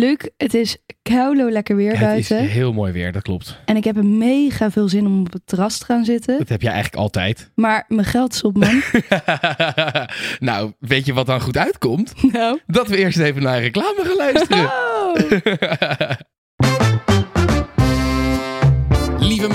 Luc, het is koulo lekker weer Het is buiten. heel mooi weer, dat klopt. En ik heb er mega veel zin om op het terras te gaan zitten. Dat heb jij eigenlijk altijd. Maar mijn geld is op, man. nou, weet je wat dan goed uitkomt? nou. Dat we eerst even naar reclame gaan luisteren. Oh.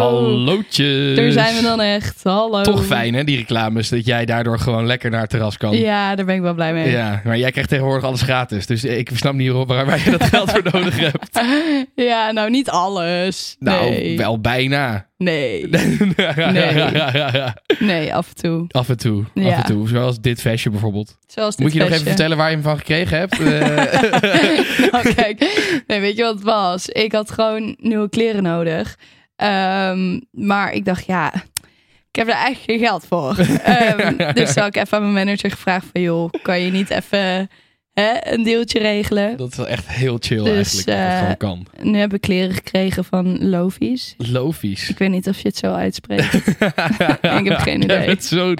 Yo. Hallootjes. Daar zijn we dan echt. Hallo. Toch fijn hè, die reclames, dat jij daardoor gewoon lekker naar het terras kan. Ja, daar ben ik wel blij mee. Ja, maar jij krijgt tegenwoordig alles gratis. Dus ik snap niet waar, waar je dat geld voor nodig hebt. Ja, nou niet alles. Nou, nee. wel bijna. Nee. Nee, af en toe. Af en toe. Ja. Af en toe. Zoals dit vestje bijvoorbeeld. Zoals dit Moet je nog even vertellen waar je hem van gekregen hebt? Eh, nou, kijk. Nee, weet je wat het was? Ik had gewoon nieuwe kleren nodig. Ehm, maar ik dacht, ja, ik heb er eigenlijk geen geld voor. Ehm, dus had ik even aan mijn manager gevraagd van, joh, kan je niet even hè, een deeltje regelen? dat is wel echt heel chill Dus, eigenlijk. Dat het eh, gewoon kan. Nu heb ik kleren gekregen van Lofies. Lofies. Ik weet niet of je het zo uitspreekt. ik heb geen idee. Zo'n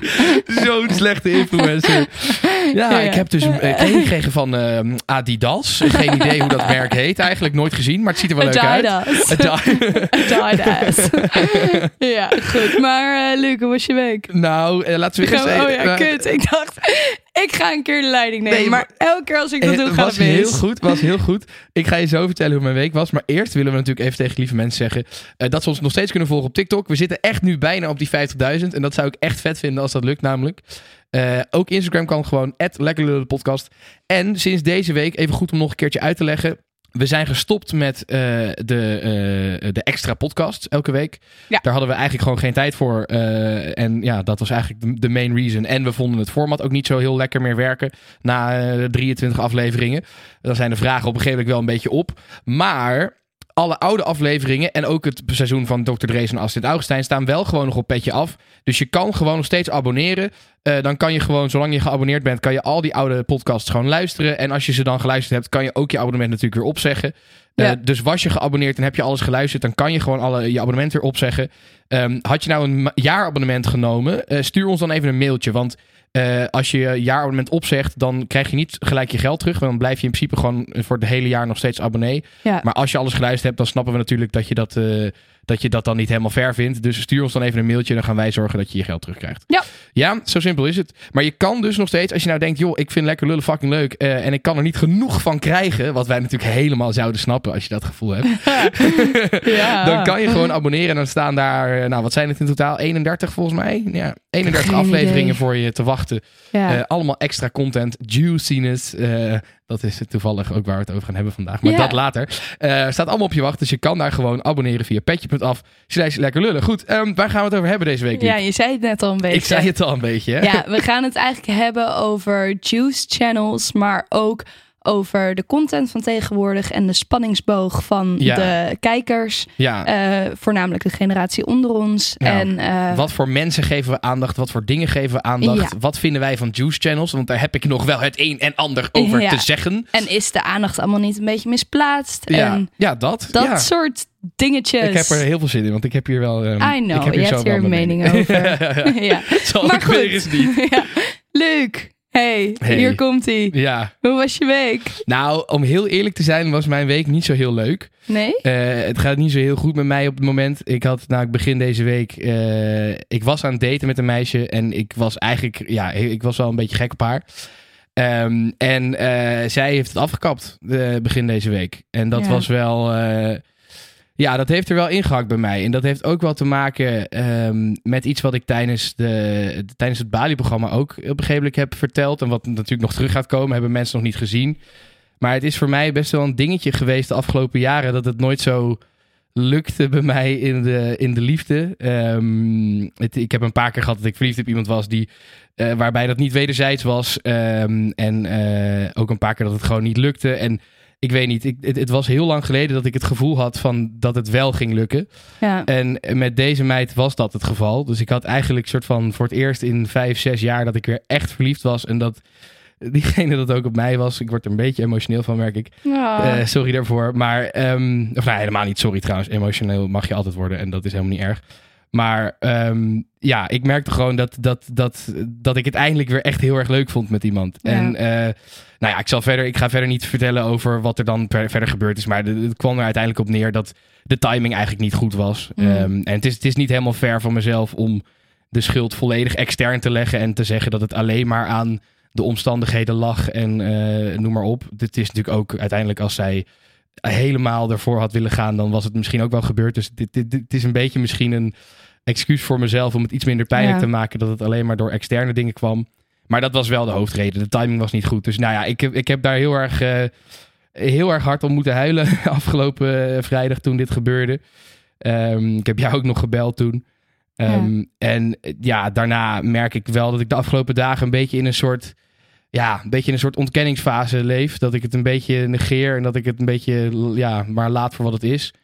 zo'n slechte influencer. Ja, Ja. ik heb dus een kleding gekregen van ehm, Adidas. Geen idee hoe dat merk heet. Eigenlijk nooit gezien, maar het ziet er wel leuk uit. Adidas. Ja, goed. Maar uh, Luc, hoe was je week? nou, eh, laten we Gaan eerst oh ja, eh, kut. Ik dacht, ik ga een keer de leiding nemen. Nee, maar, maar- elke keer als ik dat Eh, doe, gaat was het mis. heel goed, was heel goed. Ik ga je zo vertellen hoe mijn week was. Maar eerst willen we natuurlijk even tegen lieve mensen zeggen... eh, dat ze ons nog steeds kunnen volgen op TikTok. We zitten echt nu bijna op die 50.000. En dat zou ik echt vet vinden als dat lukt namelijk. Eh, ook Instagram kan gewoon, podcast. En sinds deze week, even goed om nog een keertje uit te leggen... We zijn gestopt met eh, de, eh, de extra podcasts elke week. Ja. Daar hadden we eigenlijk gewoon geen tijd voor. eh, en ja, dat was eigenlijk de, de main reason. En we vonden het format ook niet zo heel lekker meer werken. Na eh, 23 afleveringen. Dan zijn de vragen op een gegeven moment wel een beetje op. Maar alle oude afleveringen en ook het seizoen van Dr. Drees en Astrid Augustijn staan wel gewoon nog op petje af. Dus je kan gewoon nog steeds abonneren. Eh, dan kan je gewoon, zolang je geabonneerd bent, kan je al die oude podcasts gewoon luisteren. En als je ze dan geluisterd hebt, kan je ook je abonnement natuurlijk weer opzeggen. Eh, dus was je geabonneerd en heb je alles geluisterd, dan kan je gewoon alle, je abonnement weer opzeggen. Ehm, had je nou een jaarabonnement genomen, eh, stuur ons dan even een mailtje. Want eh, als je je jaarabonnement opzegt, dan krijg je niet gelijk je geld terug. Want dan blijf je in principe gewoon voor het hele jaar nog steeds abonnee. Ja. Maar als je alles geluisterd hebt, dan snappen we natuurlijk dat je dat, dat, je dat dan niet helemaal fair vindt. Dus stuur ons dan even een mailtje en dan gaan wij zorgen dat je je geld terugkrijgt. Ja. Ja, zo simpel is het. Maar je kan dus nog steeds, als je nou denkt, joh, ik vind lekker lullen fucking leuk. eh, en ik kan er niet genoeg van krijgen. Wat wij natuurlijk helemaal zouden snappen als je dat gevoel hebt. ja. Dan kan je gewoon abonneren en dan staan daar, eh, nou wat zijn het in totaal? 31 volgens mij? Ja, 31 Geen afleveringen idee. voor je te wachten. Ja. Eh, allemaal extra content, juiciness. eh, dat is toevallig ook waar we het over gaan hebben vandaag. Maar Ja. dat later. Eh, staat allemaal op je wacht. Dus je kan daar gewoon abonneren via petje.af. Slash lekker lullen. Goed, ehm, waar gaan we het over hebben deze week? ja, je zei het net al een beetje. Ik zei het al een beetje. Hè? Ja, we gaan het eigenlijk hebben over juice channels, maar ook over de content van tegenwoordig en de spanningsboog van Ja. de kijkers. Ja. Eh, voornamelijk de generatie onder ons. Nou, en, eh, Wat voor mensen geven we aandacht? Wat voor dingen geven we aandacht? Wat vinden wij van juice channels? Want daar heb ik nog wel het een en ander over te zeggen. en is de aandacht allemaal niet een beetje misplaatst? Ja, En ja dat. dat soort dingetjes. Ik heb er heel veel zin in, want ik heb hier wel. ehm, I ik know, heb je zo hebt hier een mening over. ja. Zal Maar ik weer goed. eens niet. ja. Hey, Hey. hier komt hij. Ja, Hoe was je week? nou, om heel eerlijk te zijn, was mijn week niet zo heel leuk. Nee? Eh, het gaat niet zo heel goed met mij op het moment. Ik had, nou, ik begin deze week, eh, ik was aan het daten met een meisje en ik was eigenlijk, ja, ik was wel een beetje gek op haar. Ehm, en eh, zij heeft het afgekapt begin deze week. En dat Ja. was wel, ja, dat heeft er wel ingehakt bij mij. En dat heeft ook wel te maken ehm, met iets wat ik tijdens, de, tijdens het Bali-programma ook op een gegeven moment heb verteld. En wat natuurlijk nog terug gaat komen, hebben mensen nog niet gezien. Maar het is voor mij best wel een dingetje geweest de afgelopen jaren dat het nooit zo lukte bij mij in de, in de liefde. Ehm, het, ik heb een paar keer gehad dat ik verliefd op iemand was die, eh, waarbij dat niet wederzijds was. Ehm, en eh, ook een paar keer dat het gewoon niet lukte. En ik weet niet. Ik, het, het was heel lang geleden dat ik het gevoel had van dat het wel ging lukken. Ja. En met deze meid was dat het geval. Dus ik had eigenlijk soort van voor het eerst in vijf, zes jaar dat ik weer echt verliefd was. En dat diegene dat ook op mij was. Ik word er een beetje emotioneel van, merk ik. Ja. Eh, sorry daarvoor. Maar, ehm, of nou, helemaal niet sorry trouwens. Emotioneel mag je altijd worden en dat is helemaal niet erg. Maar ehm, ja, ik merkte gewoon dat, dat, dat, dat ik het eindelijk weer echt heel erg leuk vond met iemand. Ja. En eh, nou ja, ik, zal verder, ik ga verder niet vertellen over wat er dan per- verder gebeurd is. Maar het kwam er uiteindelijk op neer dat de timing eigenlijk niet goed was. Mm. Ehm, en het is, het is niet helemaal fair van mezelf om de schuld volledig extern te leggen. En te zeggen dat het alleen maar aan de omstandigheden lag en eh, noem maar op. Dit is natuurlijk ook uiteindelijk als zij helemaal ervoor had willen gaan, dan was het misschien ook wel gebeurd. Dus dit, dit, dit is een beetje misschien een excuus voor mezelf om het iets minder pijnlijk Ja. te maken dat het alleen maar door externe dingen kwam. Maar dat was wel de hoofdreden. De timing was niet goed. Dus nou ja, ik heb, ik heb daar heel erg, eh, heel erg hard om moeten huilen afgelopen eh, vrijdag toen dit gebeurde. Ehm, ik heb jou ook nog gebeld toen. Ehm, En eh, ja, daarna merk ik wel dat ik de afgelopen dagen een beetje in een soort, ja, een beetje in een soort ontkenningsfase leef. Dat ik het een beetje negeer en dat ik het een beetje, ja, maar laat voor wat het is.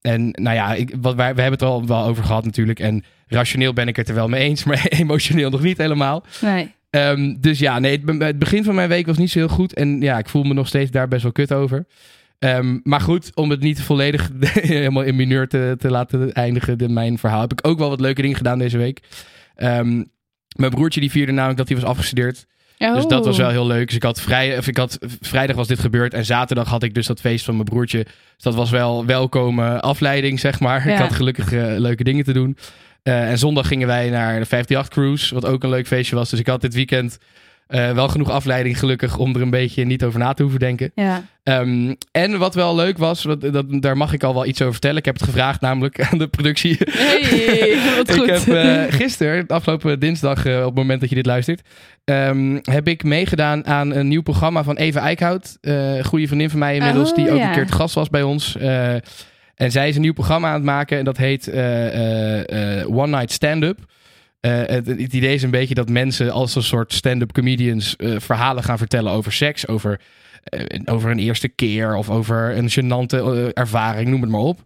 En nou ja, ik, wat wij, we hebben het er al wel over gehad natuurlijk. En rationeel ben ik het er wel mee eens, maar emotioneel nog niet helemaal. Nee. Ehm, dus ja, nee, het, be- het begin van mijn week was niet zo heel goed. En ja, ik voel me nog steeds daar best wel kut over. Ehm, maar goed, om het niet volledig helemaal in mineur te, te laten eindigen, de, mijn verhaal, heb ik ook wel wat leuke dingen gedaan deze week. Ehm, mijn broertje die vierde namelijk dat hij was afgestudeerd. Dus dat was wel heel leuk. Dus ik had, vrij, of ik had vrijdag was dit gebeurd en zaterdag had ik dus dat feest van mijn broertje. Dus dat was wel welkome afleiding, zeg maar. Ik had gelukkig eh, leuke dingen te doen. Eh, en zondag gingen wij naar de 58 Cruise, wat ook een leuk feestje was. Dus ik had dit weekend eh, wel genoeg afleiding gelukkig om er een beetje niet over na te hoeven denken. Ja. Ehm, en wat wel leuk was, wat, dat, daar mag ik al wel iets over vertellen. Ik heb het gevraagd namelijk aan de productie. Hey, wat goed. Ik heb eh, gisteren, afgelopen dinsdag, eh, op het moment dat je dit luistert, ehm, heb ik meegedaan aan een nieuw programma van Eva Eickhout. goede vriendin van mij inmiddels, Oh, die ook ja. een keer te gast was bij ons. En zij is een nieuw programma aan het maken en dat heet One Night Stand-Up. Eh, het, idee is een beetje dat mensen als een soort stand-up comedians eh, verhalen gaan vertellen over seks, over, eh, over een eerste keer of over een gênante ervaring, noem het maar op.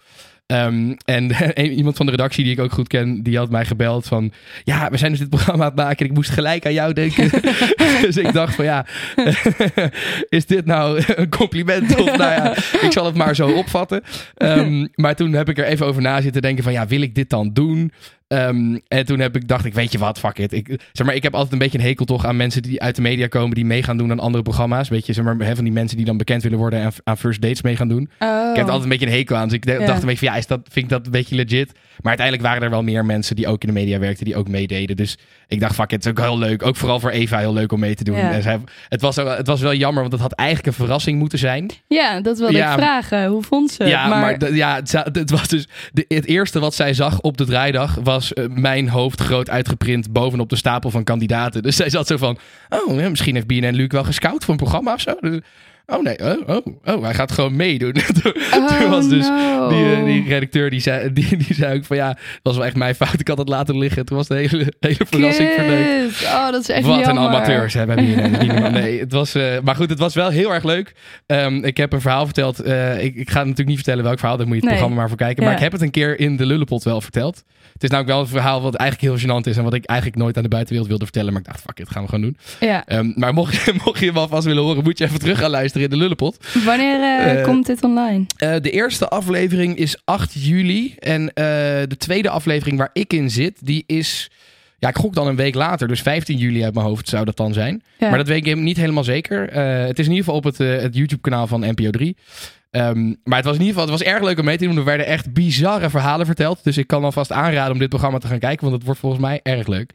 Ehm, en iemand van de redactie die ik ook goed ken, die had mij gebeld van... Ja, we zijn dus dit programma aan het maken en ik moest gelijk aan jou denken. dus ik dacht van ja, is dit nou een compliment? Of nou ja, ik zal het maar zo opvatten. Ehm, maar toen heb ik er even over na zitten denken van ja, wil ik dit dan doen? Ehm, en toen heb ik, dacht ik, weet je wat, fuck it. Ik, zeg maar, ik heb altijd een beetje een hekel toch aan mensen die uit de media komen, die mee gaan doen aan andere programma's. Weet je, zeg maar, hè, van die mensen die dan bekend willen worden en aan first dates mee gaan doen. Oh. Ik heb er altijd een beetje een hekel aan. Dus ik dacht een beetje van ja, is dat, vind ik dat een beetje legit? Maar uiteindelijk waren er wel meer mensen die ook in de media werkten, die ook meededen. Dus ik dacht, fuck het is ook heel leuk. Ook vooral voor Eva heel leuk om mee te doen. Ja. En zij, het, was, wel- het was wel jammer, want het had eigenlijk een verrassing moeten zijn. Ja, dat wilde Ja, ik vragen. Hoe vond ze? Ja, maar, ja, het, was dus de, het eerste wat zij zag op de draaidag was eh, mijn hoofd groot uitgeprint bovenop de stapel van kandidaten. Dus zij zat zo van, oh, misschien heeft BNN Luc wel gescout voor een programma of zo. Dus, oh nee, oh, oh, oh, hij gaat gewoon meedoen. toen, Oh, toen was dus no. die, eh, die redacteur die zei, die, die zei ook van ja, dat was wel echt mijn fout. Ik had het laten liggen. Toen was de hele, hele verrassing verneukt. Kut. Oh, dat is echt Wat een amateurs normaal. Nee, het was, eh, maar goed, het was wel heel erg leuk. Ehm, ik heb een verhaal verteld. eh, ik, ik ga natuurlijk niet vertellen welk verhaal. Daar moet je het Nee. programma maar voor kijken. Ja. Maar ik heb het een keer in de Lullepot wel verteld. Het is namelijk wel een verhaal wat eigenlijk heel gênant is. En wat ik eigenlijk nooit aan de buitenwereld wilde vertellen. Maar ik dacht, fuck it, gaan we gewoon doen. Ja. Ehm, maar mocht je, mocht je hem alvast willen horen, moet je even terug gaan luisteren in de Lullepot. Wanneer eh, Eh, komt dit online? Eh, de eerste aflevering is 8 juli. En de tweede aflevering waar ik in zit, die is... Ja, ik gok dan een week later. Dus 15 juli uit mijn hoofd zou dat dan zijn. Ja. Maar dat weet ik niet helemaal zeker. Het is in ieder geval op het, het YouTube-kanaal van NPO 3. Ehm, maar het was in ieder geval het was erg leuk om mee te doen. Er werden echt bizarre verhalen verteld. Dus ik kan alvast aanraden om dit programma te gaan kijken. Want het wordt volgens mij erg leuk.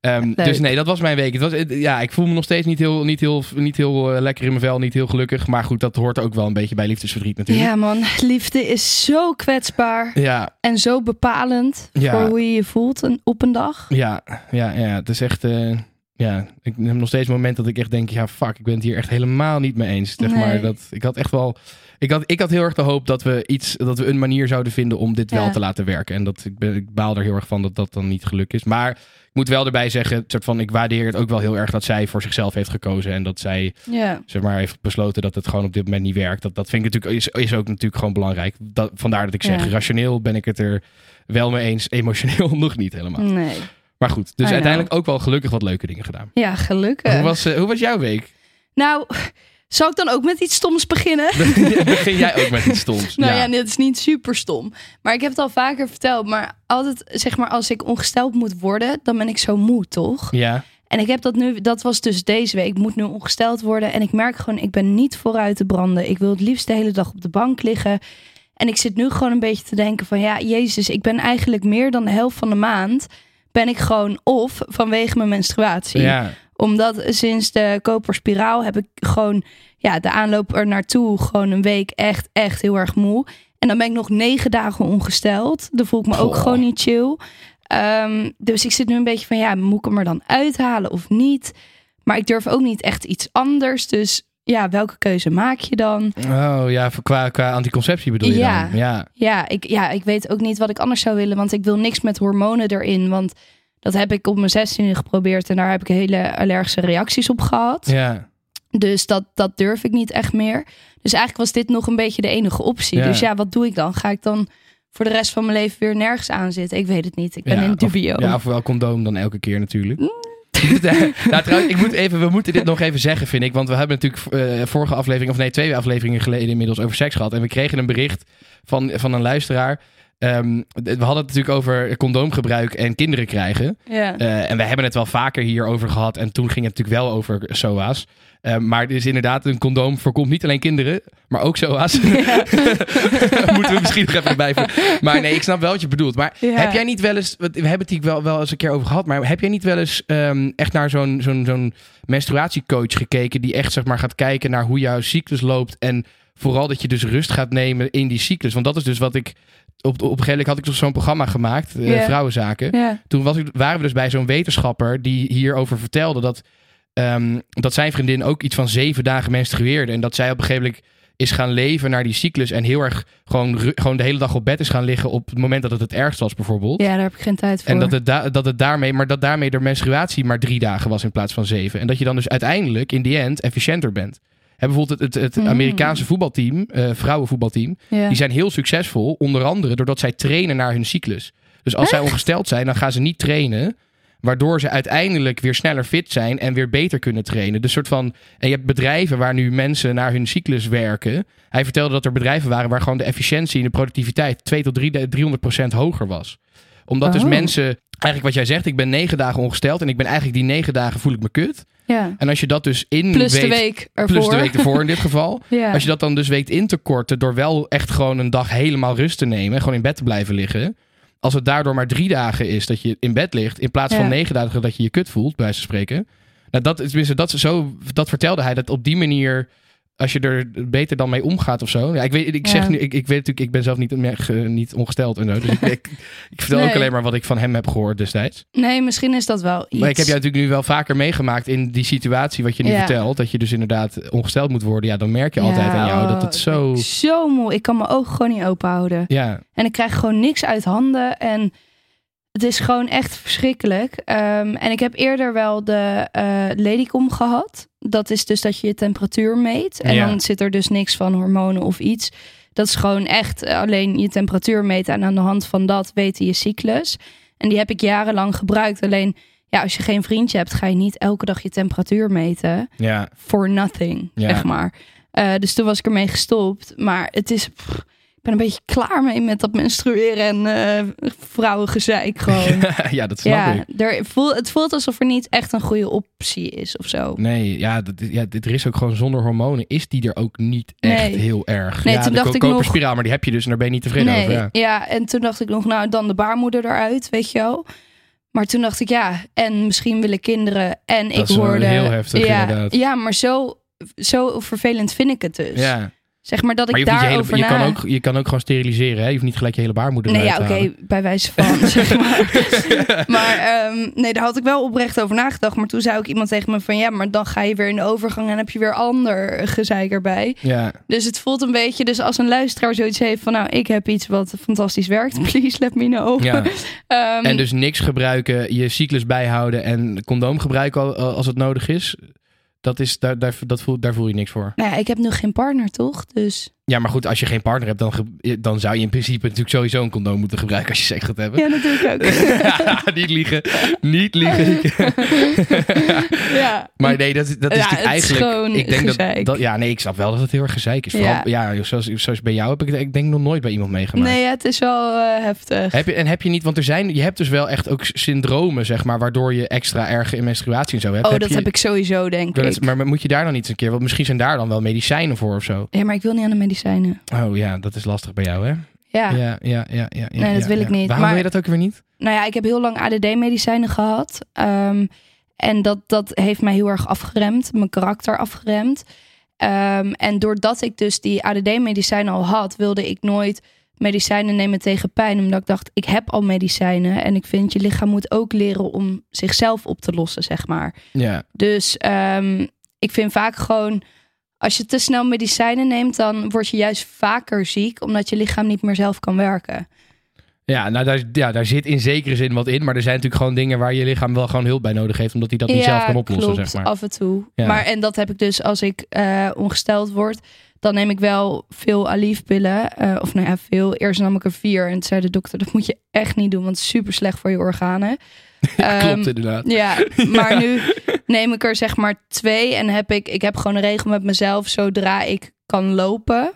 Ehm, dus nee, dat was mijn week. Het was, ja, ik voel me nog steeds niet heel, niet heel, niet heel eh, lekker in mijn vel. Niet heel gelukkig. Maar goed, dat hoort ook wel een beetje bij liefdesverdriet natuurlijk. Ja, man. Liefde is zo kwetsbaar Ja, en zo bepalend Ja. voor hoe je je voelt een- op een dag. ja, ja, ja. Het is echt. eh, ja, ik heb nog steeds een moment dat ik echt denk, ja, fuck, ik ben het hier echt helemaal niet mee eens. Zeg Nee. maar dat ik had echt wel, ik had, ik had heel erg de hoop dat we iets, dat we een manier zouden vinden om dit wel te laten werken. En dat ik, ben, ik baal er heel erg van dat dat dan niet gelukt is. Maar ik moet wel erbij zeggen, soort van, ik waardeer het ook wel heel erg dat zij voor zichzelf heeft gekozen en dat zij Ja. zeg maar heeft besloten dat het gewoon op dit moment niet werkt. Dat, dat vind ik natuurlijk is, is ook natuurlijk gewoon belangrijk. Dat, vandaar dat ik zeg, rationeel ben ik het er wel mee eens, emotioneel nog niet helemaal. Nee. Maar goed, dus uiteindelijk ook wel gelukkig wat leuke dingen gedaan. Ja, gelukkig. Hoe was, eh, hoe was jouw week? Nou, zal ik dan ook met iets stoms beginnen? Begin jij ook met iets stoms? Nou ja, dit is niet super stom. Maar ik heb het al vaker verteld. Maar altijd, zeg maar, als ik ongesteld moet worden, dan ben ik zo moe, toch? Ja, En ik heb dat nu, dat was dus deze week. Ik moet nu ongesteld worden. En ik merk gewoon, ik ben niet vooruit te branden. Ik wil het liefst de hele dag op de bank liggen. En ik zit nu gewoon een beetje te denken van, ja, Jezus, ik ben eigenlijk meer dan de helft van de maand. Ben ik gewoon off vanwege mijn menstruatie ja. Omdat sinds de koperspiraal heb ik gewoon ja, de aanloop er naartoe gewoon een week echt, echt heel erg moe. En dan ben ik nog negen dagen ongesteld. Dan voel ik me ook gewoon niet chill. Ehm, dus ik zit nu een beetje van ja, moet ik hem er dan uithalen of niet? Maar ik durf ook niet echt iets anders. Dus ja, welke keuze maak je dan? Oh ja, qua, qua anticonceptie bedoel je Ja. dan? Ja. Ja ik, ja, ik weet ook niet wat ik anders zou willen. Want ik wil niks met hormonen erin. Want dat heb ik op mijn 16e geprobeerd. En daar heb ik hele allergische reacties op gehad. Ja. Dus dat, dat durf ik niet echt meer. Dus eigenlijk was dit nog een beetje de enige optie. Ja. Dus ja, wat doe ik dan? Ga ik dan voor de rest van mijn leven weer nergens aan zitten? Ik weet het niet. Ik ben Ja, in of- dubio. Ja, ofwel condoom dan elke keer natuurlijk. Mm. nou, trouwens, ik moet even, we moeten dit nog even zeggen, vind ik. Want we hebben natuurlijk eh, vorige aflevering, of nee, twee afleveringen geleden inmiddels over seks gehad. En we kregen een bericht van, van een luisteraar. Ehm, we hadden het natuurlijk over condoomgebruik en kinderen krijgen. ja. Eh, en we hebben het wel vaker hierover gehad. En toen ging het natuurlijk wel over SOA's. Eh, maar het is inderdaad, een condoom voorkomt niet alleen kinderen, maar ook SOA's. Moeten we misschien nog even erbij voegen. Maar nee, ik snap wel wat je bedoelt. Maar Ja. heb jij niet wel eens, we hebben het hier wel, wel eens een keer over gehad, maar heb jij niet wel eens ehm, echt naar zo'n zo'n zo'n menstruatiecoach gekeken die echt zeg maar gaat kijken naar hoe jouw cyclus loopt en vooral dat je dus rust gaat nemen in die cyclus? Want dat is dus wat ik, op, op een gegeven moment had ik toch zo'n programma gemaakt, eh. Vrouwenzaken toen was ik, waren we dus bij zo'n wetenschapper die hierover vertelde dat, ehm, dat zijn vriendin ook iets van zeven dagen menstrueerde. En dat zij op een gegeven moment is gaan leven naar die cyclus en heel erg gewoon, gewoon de hele dag op bed is gaan liggen op het moment dat het het ergst was bijvoorbeeld. ja, daar heb ik geen tijd voor. En dat het, da- dat het daarmee, maar dat daarmee de menstruatie maar drie dagen was in plaats van zeven. En dat je dan dus uiteindelijk in die end efficiënter bent. Bijvoorbeeld het, het, het Mm. Amerikaanse voetbalteam, eh, vrouwenvoetbalteam, ja. die zijn heel succesvol, onder andere doordat zij trainen naar hun cyclus. Dus als zij ongesteld zijn, dan gaan ze niet trainen. Waardoor ze uiteindelijk weer sneller fit zijn en weer beter kunnen trainen. Dus soort van. En je hebt bedrijven waar nu mensen naar hun cyclus werken. Hij vertelde dat er bedrijven waren waar gewoon de efficiëntie en de productiviteit 2 tot 3, 300 procent hoger was. Omdat dus Oh. mensen. Eigenlijk wat jij zegt, ik ben negen dagen ongesteld. En ik ben eigenlijk die negen dagen voel ik me kut. ja. En als je dat dus in Plus de week ervoor. Plus de week ervoor in dit geval. Ja. Als je dat dan dus weet in te korten door wel echt gewoon een dag helemaal rust te nemen. en Gewoon in bed te blijven liggen. Als het daardoor maar drie dagen is dat je in bed ligt. In plaats van Ja. negen dagen dat je je kut voelt, bij wijze van spreken. Nou, dat, is- tenminste, dat, zo, dat vertelde hij. Dat op die manier, als je er beter dan mee omgaat of zo. Ja, ik, weet, ik, Ja. zeg nu, ik, ik weet natuurlijk, ik ben zelf niet, niet ongesteld en zo. Dus ik, ik, ik vertel ook alleen maar wat ik van hem heb gehoord destijds. Nee, misschien is dat wel iets. Maar ik heb jou natuurlijk nu wel vaker meegemaakt in die situatie wat je nu Ja. vertelt. Dat je dus inderdaad ongesteld moet worden. Ja, dan merk je altijd aan jou dat oh, het zo... ben Zo moe. Ik kan mijn ogen gewoon niet open houden. Ja, En ik krijg gewoon niks uit handen. En het is gewoon echt verschrikkelijk. Ehm, en ik heb eerder wel de eh Ladycom gehad. Dat is dus dat je je temperatuur meet. En Ja. dan zit er dus niks van hormonen of iets. Dat is gewoon echt alleen je temperatuur meten. En aan de hand van dat weten je cyclus. En die heb ik jarenlang gebruikt. Alleen ja, als je geen vriendje hebt, ga je niet elke dag je temperatuur meten ja. for nothing, Ja. zeg maar. Eh, dus toen was ik ermee gestopt. Maar het is... pff, ik ben een beetje klaar mee met dat menstrueren en eh vrouwengezeik gewoon. ja, dat snap ja, ik. er voel, het voelt alsof er niet echt een goede optie is of zo. Nee, ja, dat, ja, dit- er is ook gewoon zonder hormonen, is die er ook niet echt Nee. heel erg. Nee, ja, toen de dacht ik nog- maar die heb je dus en daar ben je niet tevreden nee, over. Ja. ja, en toen dacht ik nog, nou dan de baarmoeder eruit, weet je wel. Maar toen dacht ik, ja, en misschien willen kinderen. En ik is wel hoorde. heel heftig, ja, inderdaad. Ja, maar zo, zo vervelend vind ik het dus. Ja. Zeg maar dat ik je, je, daarover hele, je, na... kan ook, je kan ook gewoon steriliseren. Hè? Je hoeft niet gelijk je hele baarmoeder Nee, ja, oké, bij wijze van, zeg maar. maar ehm, nee, daar had ik wel oprecht over nagedacht. Maar toen zei ook iemand tegen me van... ja, maar dan ga je weer in de overgang... en heb je weer ander gezeik erbij. Ja, Dus het voelt een beetje... dus als een luisteraar zoiets heeft van... nou, ik heb iets wat fantastisch werkt. Please let me know. ja. Ehm, En dus niks gebruiken, je cyclus bijhouden en condoom gebruiken al- als het nodig is. Dat is daar, daar, dat voel, daar voel je niks voor. Nou ja, ik heb nu geen partner, toch? Dus Ja, maar goed, als je geen partner hebt, dan, dan zou je in principe natuurlijk sowieso een condoom moeten gebruiken als je seks gaat hebben. ja, ik ook. niet liegen. Niet liegen. ja. maar nee, dat, dat is Ja, natuurlijk eigenlijk... gewoon ik denk dat, dat... Ja, nee, ik snap wel dat het heel erg gezeik is. Vooral, ja. Ja. zoals, zoals bij jou heb ik het ik denk nog nooit bij iemand meegemaakt. Nee, het is wel eh, heftig. Heb je, en heb je niet, want er zijn, je hebt dus wel echt ook syndromen, zeg maar, waardoor je extra erge menstruatie en zo hebt. Oh, dat je, heb ik sowieso, denk ik het- maar moet je daar dan niet eens een keer, want misschien zijn daar dan wel medicijnen voor of zo. Ja, maar ik wil niet aan de medicijnen. Oh ja, dat is lastig bij jou, hè? Ja. Ja, ja, ja. ja, ja Nee, dat ja, wil ik niet. Waarom Maar- wil je dat ook weer niet? Nou ja, ik heb heel lang ADD-medicijnen gehad. Ehm, en dat, dat heeft mij heel erg afgeremd. Mijn karakter afgeremd. Ehm, en doordat ik dus die ADD-medicijnen al had... wilde ik nooit medicijnen nemen tegen pijn. Omdat ik dacht, ik heb al medicijnen. En ik vind, je lichaam moet ook leren om zichzelf op te lossen, zeg maar. Ja, Dus ehm, ik vind vaak gewoon... Als je te snel medicijnen neemt, dan word je juist vaker ziek... omdat je lichaam niet meer zelf kan werken. ja, nou daar, ja, daar zit in zekere zin wat in, maar er zijn natuurlijk gewoon dingen waar je lichaam wel gewoon hulp bij nodig heeft, omdat hij dat niet zelf kan oplossen, klopt, zeg maar. af en toe. Ja. Maar en dat heb ik dus als ik eh, ongesteld word. Dan neem ik wel veel Aleve-pillen. eh, of nou ja, veel. Eerst nam ik er vier. En toen zei de dokter, dat moet je echt niet doen. Want het is super slecht voor je organen. Ehm, Klopt inderdaad. Ja, maar nu neem ik er zeg maar twee. En heb ik, ik heb gewoon een regel met mezelf. Zodra ik kan lopen,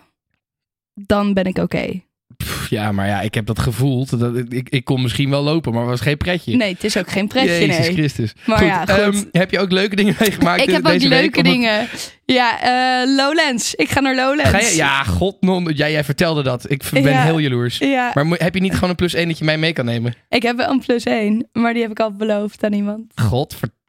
dan ben ik oké. Pff, ja, maar ja, ik heb dat gevoeld. Dat, ik, ik kon misschien wel lopen, maar het was geen pretje. Nee, het is ook geen pretje, Jezus nee. Christus. Maar goed, ja, goed. ehm, heb je ook leuke dingen meegemaakt Ik heb ook week? leuke Omdat- dingen. Ja, eh, Lowlands. Ik ga naar Lowlands. Ga je, ja, god, non, jij, jij vertelde dat. Ik ben Ja. heel jaloers. Ja, Maar heb je niet gewoon een plus één dat je mij mee kan nemen? ik heb wel een plus één. Maar die heb ik al beloofd aan iemand.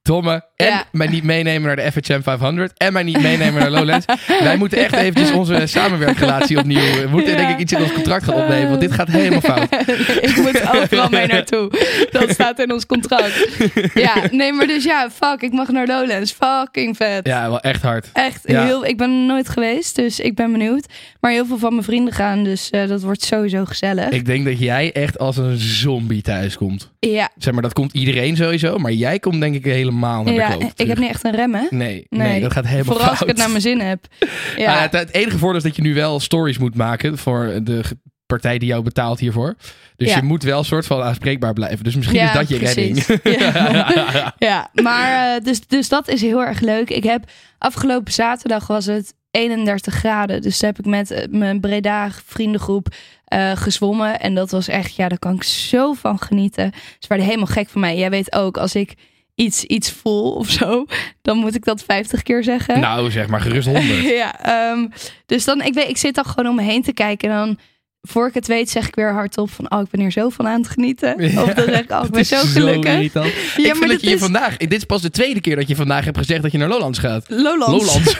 Godverdomme. En Ja. mij niet meenemen naar de FHM 500. En mij niet meenemen naar Lowlands. Wij moeten echt eventjes onze samenwerkrelatie opnieuw... We moeten Ja. denk ik iets in ons contract gaan opnemen. Want dit gaat helemaal fout. ik moet overal mee naartoe. Dat staat in ons contract. Ja, nee, maar dus ja, fuck, ik mag naar Lowlands. Fucking vet. Ja, wel echt hard. Echt Ja. heel. Ik ben nooit geweest, dus ik ben benieuwd. Maar heel veel van mijn vrienden gaan, dus eh, dat wordt sowieso gezellig. Ik denk dat jij echt als een zombie thuis komt. ja, Zeg maar, dat komt iedereen sowieso. Maar jij komt denk ik helemaal naar de ja kloot ik heb niet echt een remmen. Nee, nee, Nee. dat gaat helemaal Vooral als fout. ik het naar mijn zin heb. Ja, Ah, het, het enige voordeel is dat je nu wel stories moet maken voor de partij die jou betaalt hiervoor. Dus Ja. je moet wel een soort van aanspreekbaar blijven. Dus misschien Ja, is dat je precies. redding. Ja. ja, maar eh, dus, dus dat is heel erg leuk. Ik heb afgelopen zaterdag was het 31 graden. Dus heb ik met eh, mijn Breda vriendengroep eh, gezwommen. En dat was echt, ja, daar kan ik zo van genieten. Ze werden helemaal gek van mij. Jij weet ook, als ik iets, iets voel of zo, dan moet ik dat 50 keer zeggen. nou, zeg maar gerust honderd. ja, ehm, dus dan, ik, weet, ik zit dan gewoon om me heen te kijken. En dan, voor ik het weet, zeg ik weer hardop van, oh, ik ben hier zo van aan het genieten. Of dan zeg ik, oh, ik ben zo gelukkig. irritant. Ja, ik vind maar dat dat je is- vandaag... Dit is pas de tweede keer dat je vandaag hebt gezegd dat je naar Lowlands gaat. Lowlands. Lowlands.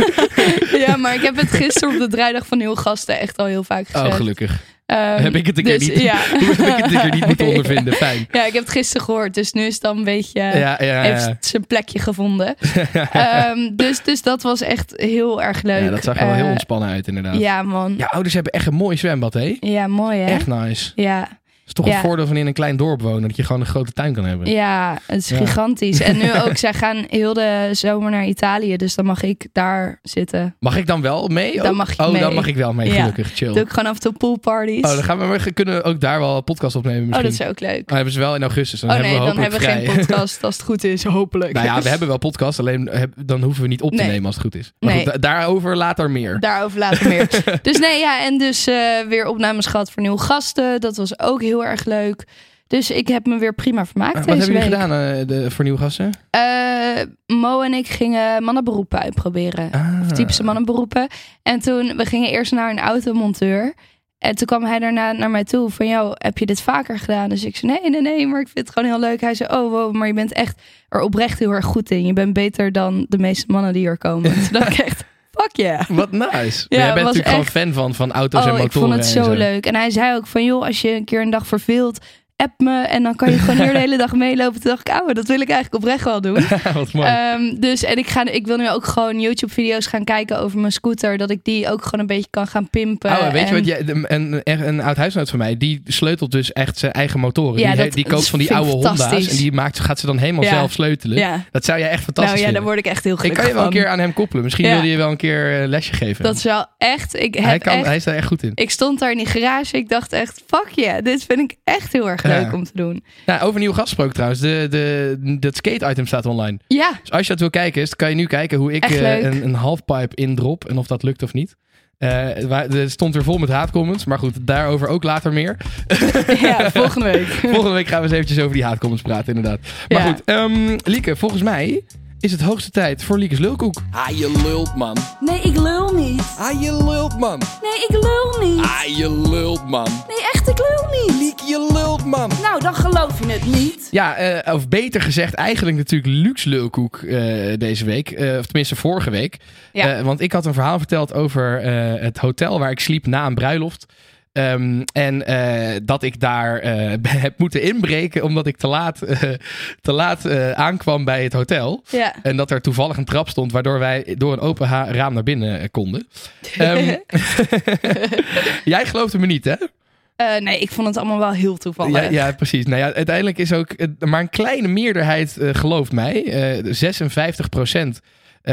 ja, maar ik heb het gisteren op de draaidag van Nieuw Gasten echt al heel vaak gezegd. Oh, gelukkig. Ehm, heb ik het een keer dus, niet, Ja. Heb ik het een keer niet moeten ondervinden? Fijn. ja, ik heb het gisteren gehoord, dus nu is het dan een beetje... Ja, ja, ja. Heeft zijn plekje gevonden. Ehm, dus, dus dat was echt heel erg leuk. Ja, dat zag er wel heel Eh, ontspannen uit inderdaad. Ja, man. Ja, ouders hebben echt een mooi zwembad, hè? Ja, mooi hè? Echt nice. Ja. Is toch Ja. een voordeel van in een klein dorp wonen. Dat je gewoon een grote tuin kan hebben. Ja, het is Ja. gigantisch. En nu ook, zij gaan heel de zomer naar Italië. Dus dan mag ik daar zitten. Mag ik dan wel mee? Dan ook? mag je oh, mee. dan mag ik wel mee, gelukkig. Chill. Doe ik gewoon af en toe poolparties. Oh, dan gaan we, we kunnen ook daar wel een podcast opnemen Oh, misschien. dat is ook leuk. Oh, hebben ze wel in augustus. Dan oh hebben nee, we dan hebben we vrij. geen podcast als het goed is. Hopelijk. nou ja, we hebben wel podcast, alleen heb- dan hoeven we niet op te Nee. nemen als het goed is. Maar Nee. goed, da- daarover later meer. Daarover later meer. dus nee, ja, en dus eh, weer opnames gehad voor nieuwe gasten. Dat was ook heel erg leuk. Dus ik heb me weer prima vermaakt Wat deze hebben jullie week. gedaan eh, de, voor nieuwe gasten? Eh, Mo en ik gingen mannenberoepen uitproberen. Ah. Of typische mannenberoepen. En toen, we gingen eerst naar een automonteur. En toen kwam hij daarna naar mij toe van, jou, heb je dit vaker gedaan? Dus ik zei, nee, nee, nee, maar ik vind het gewoon heel leuk. Hij zei, oh, wow, maar je bent echt er oprecht heel erg goed in. Je bent beter dan de meeste mannen die hier komen. toen dacht ik echt, fuck yeah. Wat nice. Ja, Jij bent natuurlijk gewoon echt- fan van, van auto's en Oh, motoren. ik vond het en zo leuk. En hij zei ook van, joh, als je een keer een dag verveelt, app me en dan kan je gewoon hier de hele dag meelopen. Toen dacht ik, oh, dat wil ik eigenlijk oprecht wel doen. Wat mooi. Ehm, dus en ik, ga, ik wil nu ook gewoon YouTube-video's gaan kijken over mijn scooter. Dat ik die ook gewoon een beetje kan gaan pimpen. Oh, weet je wat? Jij, een, een, een oud huisgenoot van mij, die sleutelt dus echt zijn eigen motoren. Ja, die, dat- die koopt van die ik oude Honda's en die maakt, gaat ze dan helemaal Ja. zelf sleutelen. Ja. Dat zou jij echt fantastisch Nou ja, daar word ik echt heel Ik gelukkig kan je wel een keer aan hem koppelen. Misschien wilde je wel een keer een lesje geven. Dat is wel echt... Ik heb hij, kan, echt... hij is daar echt goed in. Ik stond daar in die garage. Ik dacht echt, fuck yeah, dit vind ik echt heel erg. Leuk om te doen. Nou, over nieuwe gast gesproken trouwens. De, de, dat skate-item staat online. Ja, Dus als je dat wil kijken, is, kan je nu kijken hoe ik eh, een, een halfpipe indrop. En of dat lukt of niet. Eh, waar- Het stond er vol met haatcomments. Maar goed, daarover ook later meer. ja volgende week. Volgende week gaan we eens eventjes over die haatcomments praten, inderdaad. Maar Ja. goed, ehm, Lieke, volgens mij is het hoogste tijd voor Lieke's lulkoek. Ah, je lult, man. Nee, ik lul niet. Ah, je lult, man. Nee, ik lul niet. Ah, je lult, man. Nee, echt, ik lul niet. Liek, je lult, man. Nou, dan geloof je het niet. Ja, eh, of beter gezegd, eigenlijk natuurlijk luxe lulkoek eh, deze week. Eh, of tenminste vorige week. Ja. Eh, want ik had een verhaal verteld over eh, het hotel waar ik sliep na een bruiloft. Ehm, en eh, dat ik daar eh, heb moeten inbreken omdat ik te laat, eh, te laat aankwam bij het hotel. Ja. En dat er toevallig een trap stond waardoor wij door een open raam naar binnen konden. Ehm, jij geloofde me niet, hè? Nee, ik vond het allemaal wel heel toevallig. Ja, ja, precies. Nou ja, uiteindelijk is ook maar een kleine meerderheid gelooft mij. Eh 56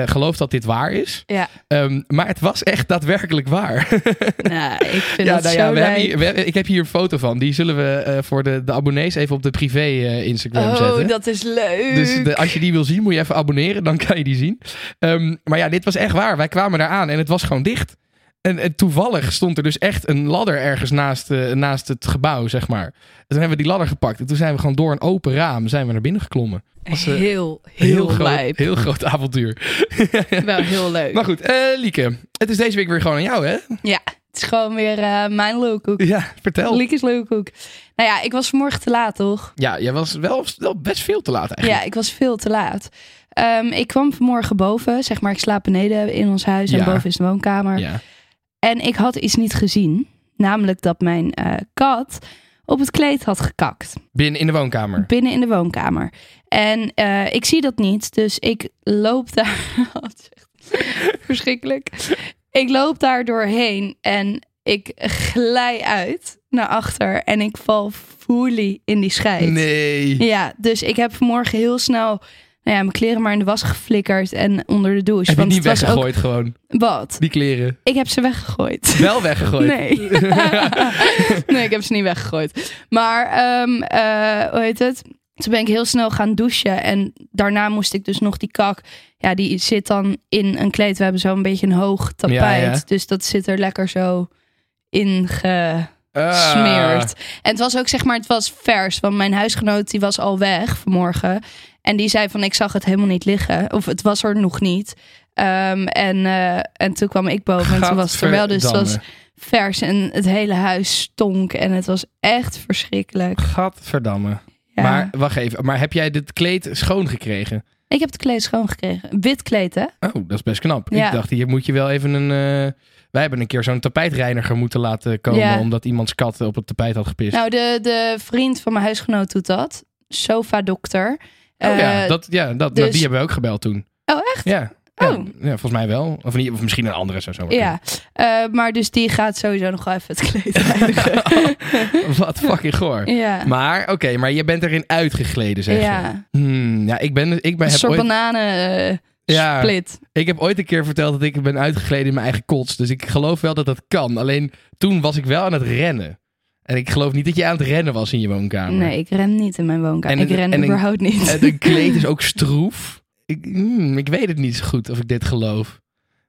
gelooft dat dit waar is. Ja. Ehm, maar het was echt daadwerkelijk waar. Nou, ik vind ja, dat nou zo ja, we hebben hier, we hebben- ik heb hier een foto van. Die zullen we eh, voor de, de abonnees even op de privé eh, Instagram Oh, zetten. dat is leuk. Dus de- als je die wil zien, moet je even abonneren. Dan kan je die zien. Ehm, maar ja, dit was echt waar. Wij kwamen daar aan en het was gewoon dicht. En, en toevallig stond er dus echt een ladder ergens naast, eh, naast het gebouw, zeg maar. En toen hebben we die ladder gepakt. En toen zijn we gewoon door een open raam zijn we naar binnen geklommen. Was, eh, heel, heel, groot, lijp. heel groot avontuur. Wel heel leuk. Maar goed, eh, Lieke. Het is deze week weer gewoon aan jou, hè? Ja, het is gewoon weer mijn lulkoek. Ja, vertel. Liekes lulkoek. Nou ja, ik was vanmorgen te laat, toch? Ja, jij was wel, wel best veel te laat eigenlijk. Ja, ik was veel te laat. Ehm, ik kwam vanmorgen boven. Zeg maar, ik slaap beneden in ons huis. En Ja. boven is de woonkamer. Ja. En ik had iets niet gezien. Namelijk dat mijn eh, kat op het kleed had gekakt. Binnen in de woonkamer. Binnen in de woonkamer. En eh, ik zie dat niet. Dus ik loop daar... Echt Verschrikkelijk. Ik loop daar doorheen. En ik glij uit naar achter. En ik val fully in die scheid. Nee. Ja, dus ik heb vanmorgen heel snel... Nou ja, mijn kleren maar in de was geflikkerd en onder de douche. Heb want het was ook weggegooid gewoon? wat? Die kleren. Ik heb ze weggegooid. Wel weggegooid. Nee. nee, ik heb ze niet weggegooid. Maar, ehm, eh, hoe heet het? Toen ben ik heel snel gaan douchen. En daarna moest ik dus nog die kak. Ja, die zit dan in een kleed. We hebben zo een beetje een hoog tapijt. Ja, ja. Dus dat zit er lekker zo in gesmeerd. Ah. En het was ook, zeg maar, het was vers. Want mijn huisgenoot die was al weg vanmorgen. En die zei van, ik zag het helemaal niet liggen. Of het was er nog niet. Ehm, en, eh, en toen kwam ik boven en toen was het er wel. Dus het was vers en het hele huis stonk. En het was echt verschrikkelijk. Gadverdamme. Ja. Maar wacht even. Maar heb jij dit kleed schoongekregen? Ik heb het kleed schoongekregen. Wit kleed, hè? Oh, dat is best knap. Ja. Ik dacht, hier moet je wel even een... eh, Wij hebben een keer zo'n tapijtreiniger moeten laten komen... Ja. omdat iemands kat op het tapijt had gepist. Nou, de, de vriend van mijn huisgenoot doet dat. Sofa dokter. Oh ja, Eh, dat, ja dat, dus- die hebben we ook gebeld toen. Oh, echt? Ja. Oh. ja, volgens mij wel. Of, niet, of misschien een andere zo. zo Ja, Eh, maar dus die gaat sowieso nog wel even het kleed. Wat fucking goor. ja. Maar oké, maar je bent erin uitgegleden, zeg je. ja. Hmm, ja, ik ben, ik ben Een heb soort ooit, bananen eh, Ja. split. ik heb ooit een keer verteld dat ik ben uitgegleden in mijn eigen kots. Dus ik geloof wel dat dat kan. Alleen toen was ik wel aan het rennen. En ik geloof niet dat je aan het rennen was in je woonkamer. Nee, ik ren niet in mijn woonkamer. En ik ren en een- überhaupt niet. En de kleed is ook stroef. Ik, hmm, ik weet het niet zo goed of ik dit geloof.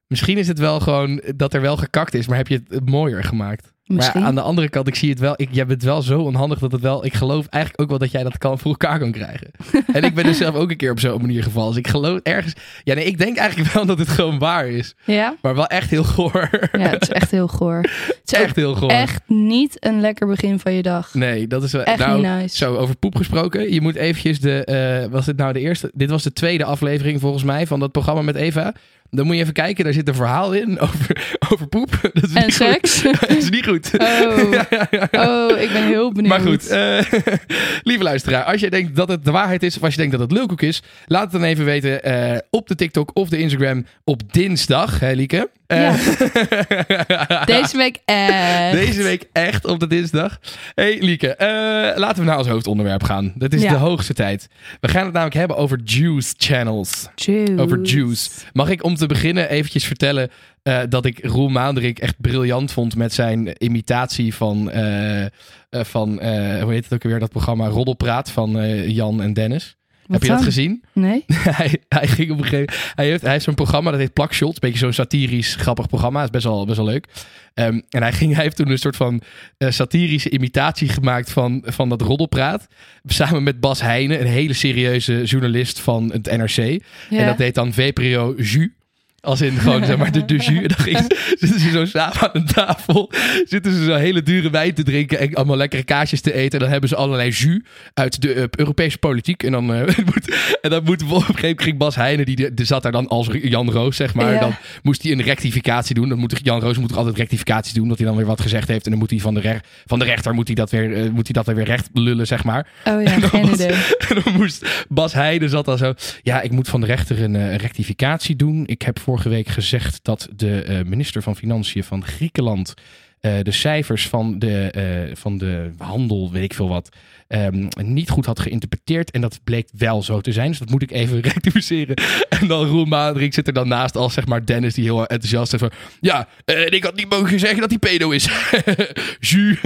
Misschien is het wel gewoon dat er wel gekakt is, maar heb je het mooier gemaakt. Misschien. Maar aan de andere kant, ik zie het wel. Ik, jij bent wel zo onhandig dat het wel. Ik geloof eigenlijk ook wel dat jij dat kan voor elkaar kan krijgen. en ik ben dus zelf ook een keer op zo'n manier gevallen. Dus ik geloof ergens. Ja, nee, ik denk eigenlijk wel dat het gewoon waar is. Ja? Maar wel echt heel goor. ja, het is echt heel goor. Het is echt heel goor. echt niet een lekker begin van je dag. Nee, dat is wel. Echt nou, niet nice. Zo, over poep gesproken. Je moet eventjes de. eh, was dit nou de eerste? Dit was de tweede aflevering volgens mij van dat programma met Eva. Dan moet je even kijken. Daar zit een verhaal in over, over poep. Dat is En niet goed. seks? dat is niet goed. Oh. oh, ik ben heel benieuwd. Maar goed, eh, lieve luisteraar, als je denkt dat het de waarheid is, of als je denkt dat het lulkoek is, laat het dan even weten eh, op de TikTok of de Instagram op dinsdag, hè Lieke? Eh, Deze week echt. Deze week echt op de dinsdag. hey, Lieke, laten we naar ons hoofdonderwerp gaan. Dat is de hoogste tijd. We gaan het namelijk hebben over juice channels. Juice. Over juice. Mag ik om te beginnen eventjes vertellen eh, dat ik Roel Maanderik echt briljant vond met zijn imitatie van, eh, eh, van hoe heet het ook weer, dat programma Roddelpraat van Jan en Dennis. Heb je dat dan? gezien? Nee? hij, hij ging op een gegeven moment. Hij heeft, hij heeft zo'n programma dat heet Plakshot. Een beetje zo'n satirisch, grappig programma. is best wel, best wel leuk. Ehm, en hij, ging, hij heeft toen een soort van satirische imitatie gemaakt van, van dat roddelpraat. Samen met Bas Heijnen, een hele serieuze journalist van het NRC. Ja. En dat heet dan VPRO Jus. Als in gewoon, zeg maar, de, de jus. En dan ging, zitten ze zo samen aan een tafel. Zitten ze zo hele dure wijn te drinken. En allemaal lekkere kaasjes te eten. En dan hebben ze allerlei jus uit de eh, Europese politiek. En dan, eh, moet, en dan moet op een gegeven moment ging Bas Heijnen. Die, die zat daar dan als Jan Roos, zeg maar. Ja. Dan moest hij een rectificatie doen. Dan moet Jan Roos moet altijd rectificaties doen. Dat hij dan weer wat gezegd heeft. En dan moet hij van de, rech- van de rechter moet hij dat, weer, eh, moet hij dat weer recht lullen, zeg maar. Oh ja, dan geen was- idee. En dan moest Bas Heijden zat dan zo. Ja, ik moet van de rechter een rectificatie doen. Ik heb vorige week gezegd dat de eh, minister van Financiën van Griekenland. Eh, de cijfers van de, eh, van de handel, weet ik veel wat. ehm, niet goed had geïnterpreteerd. En dat bleek wel zo te zijn. Dus dat moet ik even rectificeren. En dan Roel Maandrink zit er dan naast als zeg maar Dennis die heel enthousiast is van... Ja, eh, ik had niet mogen zeggen dat hij pedo is. Jus.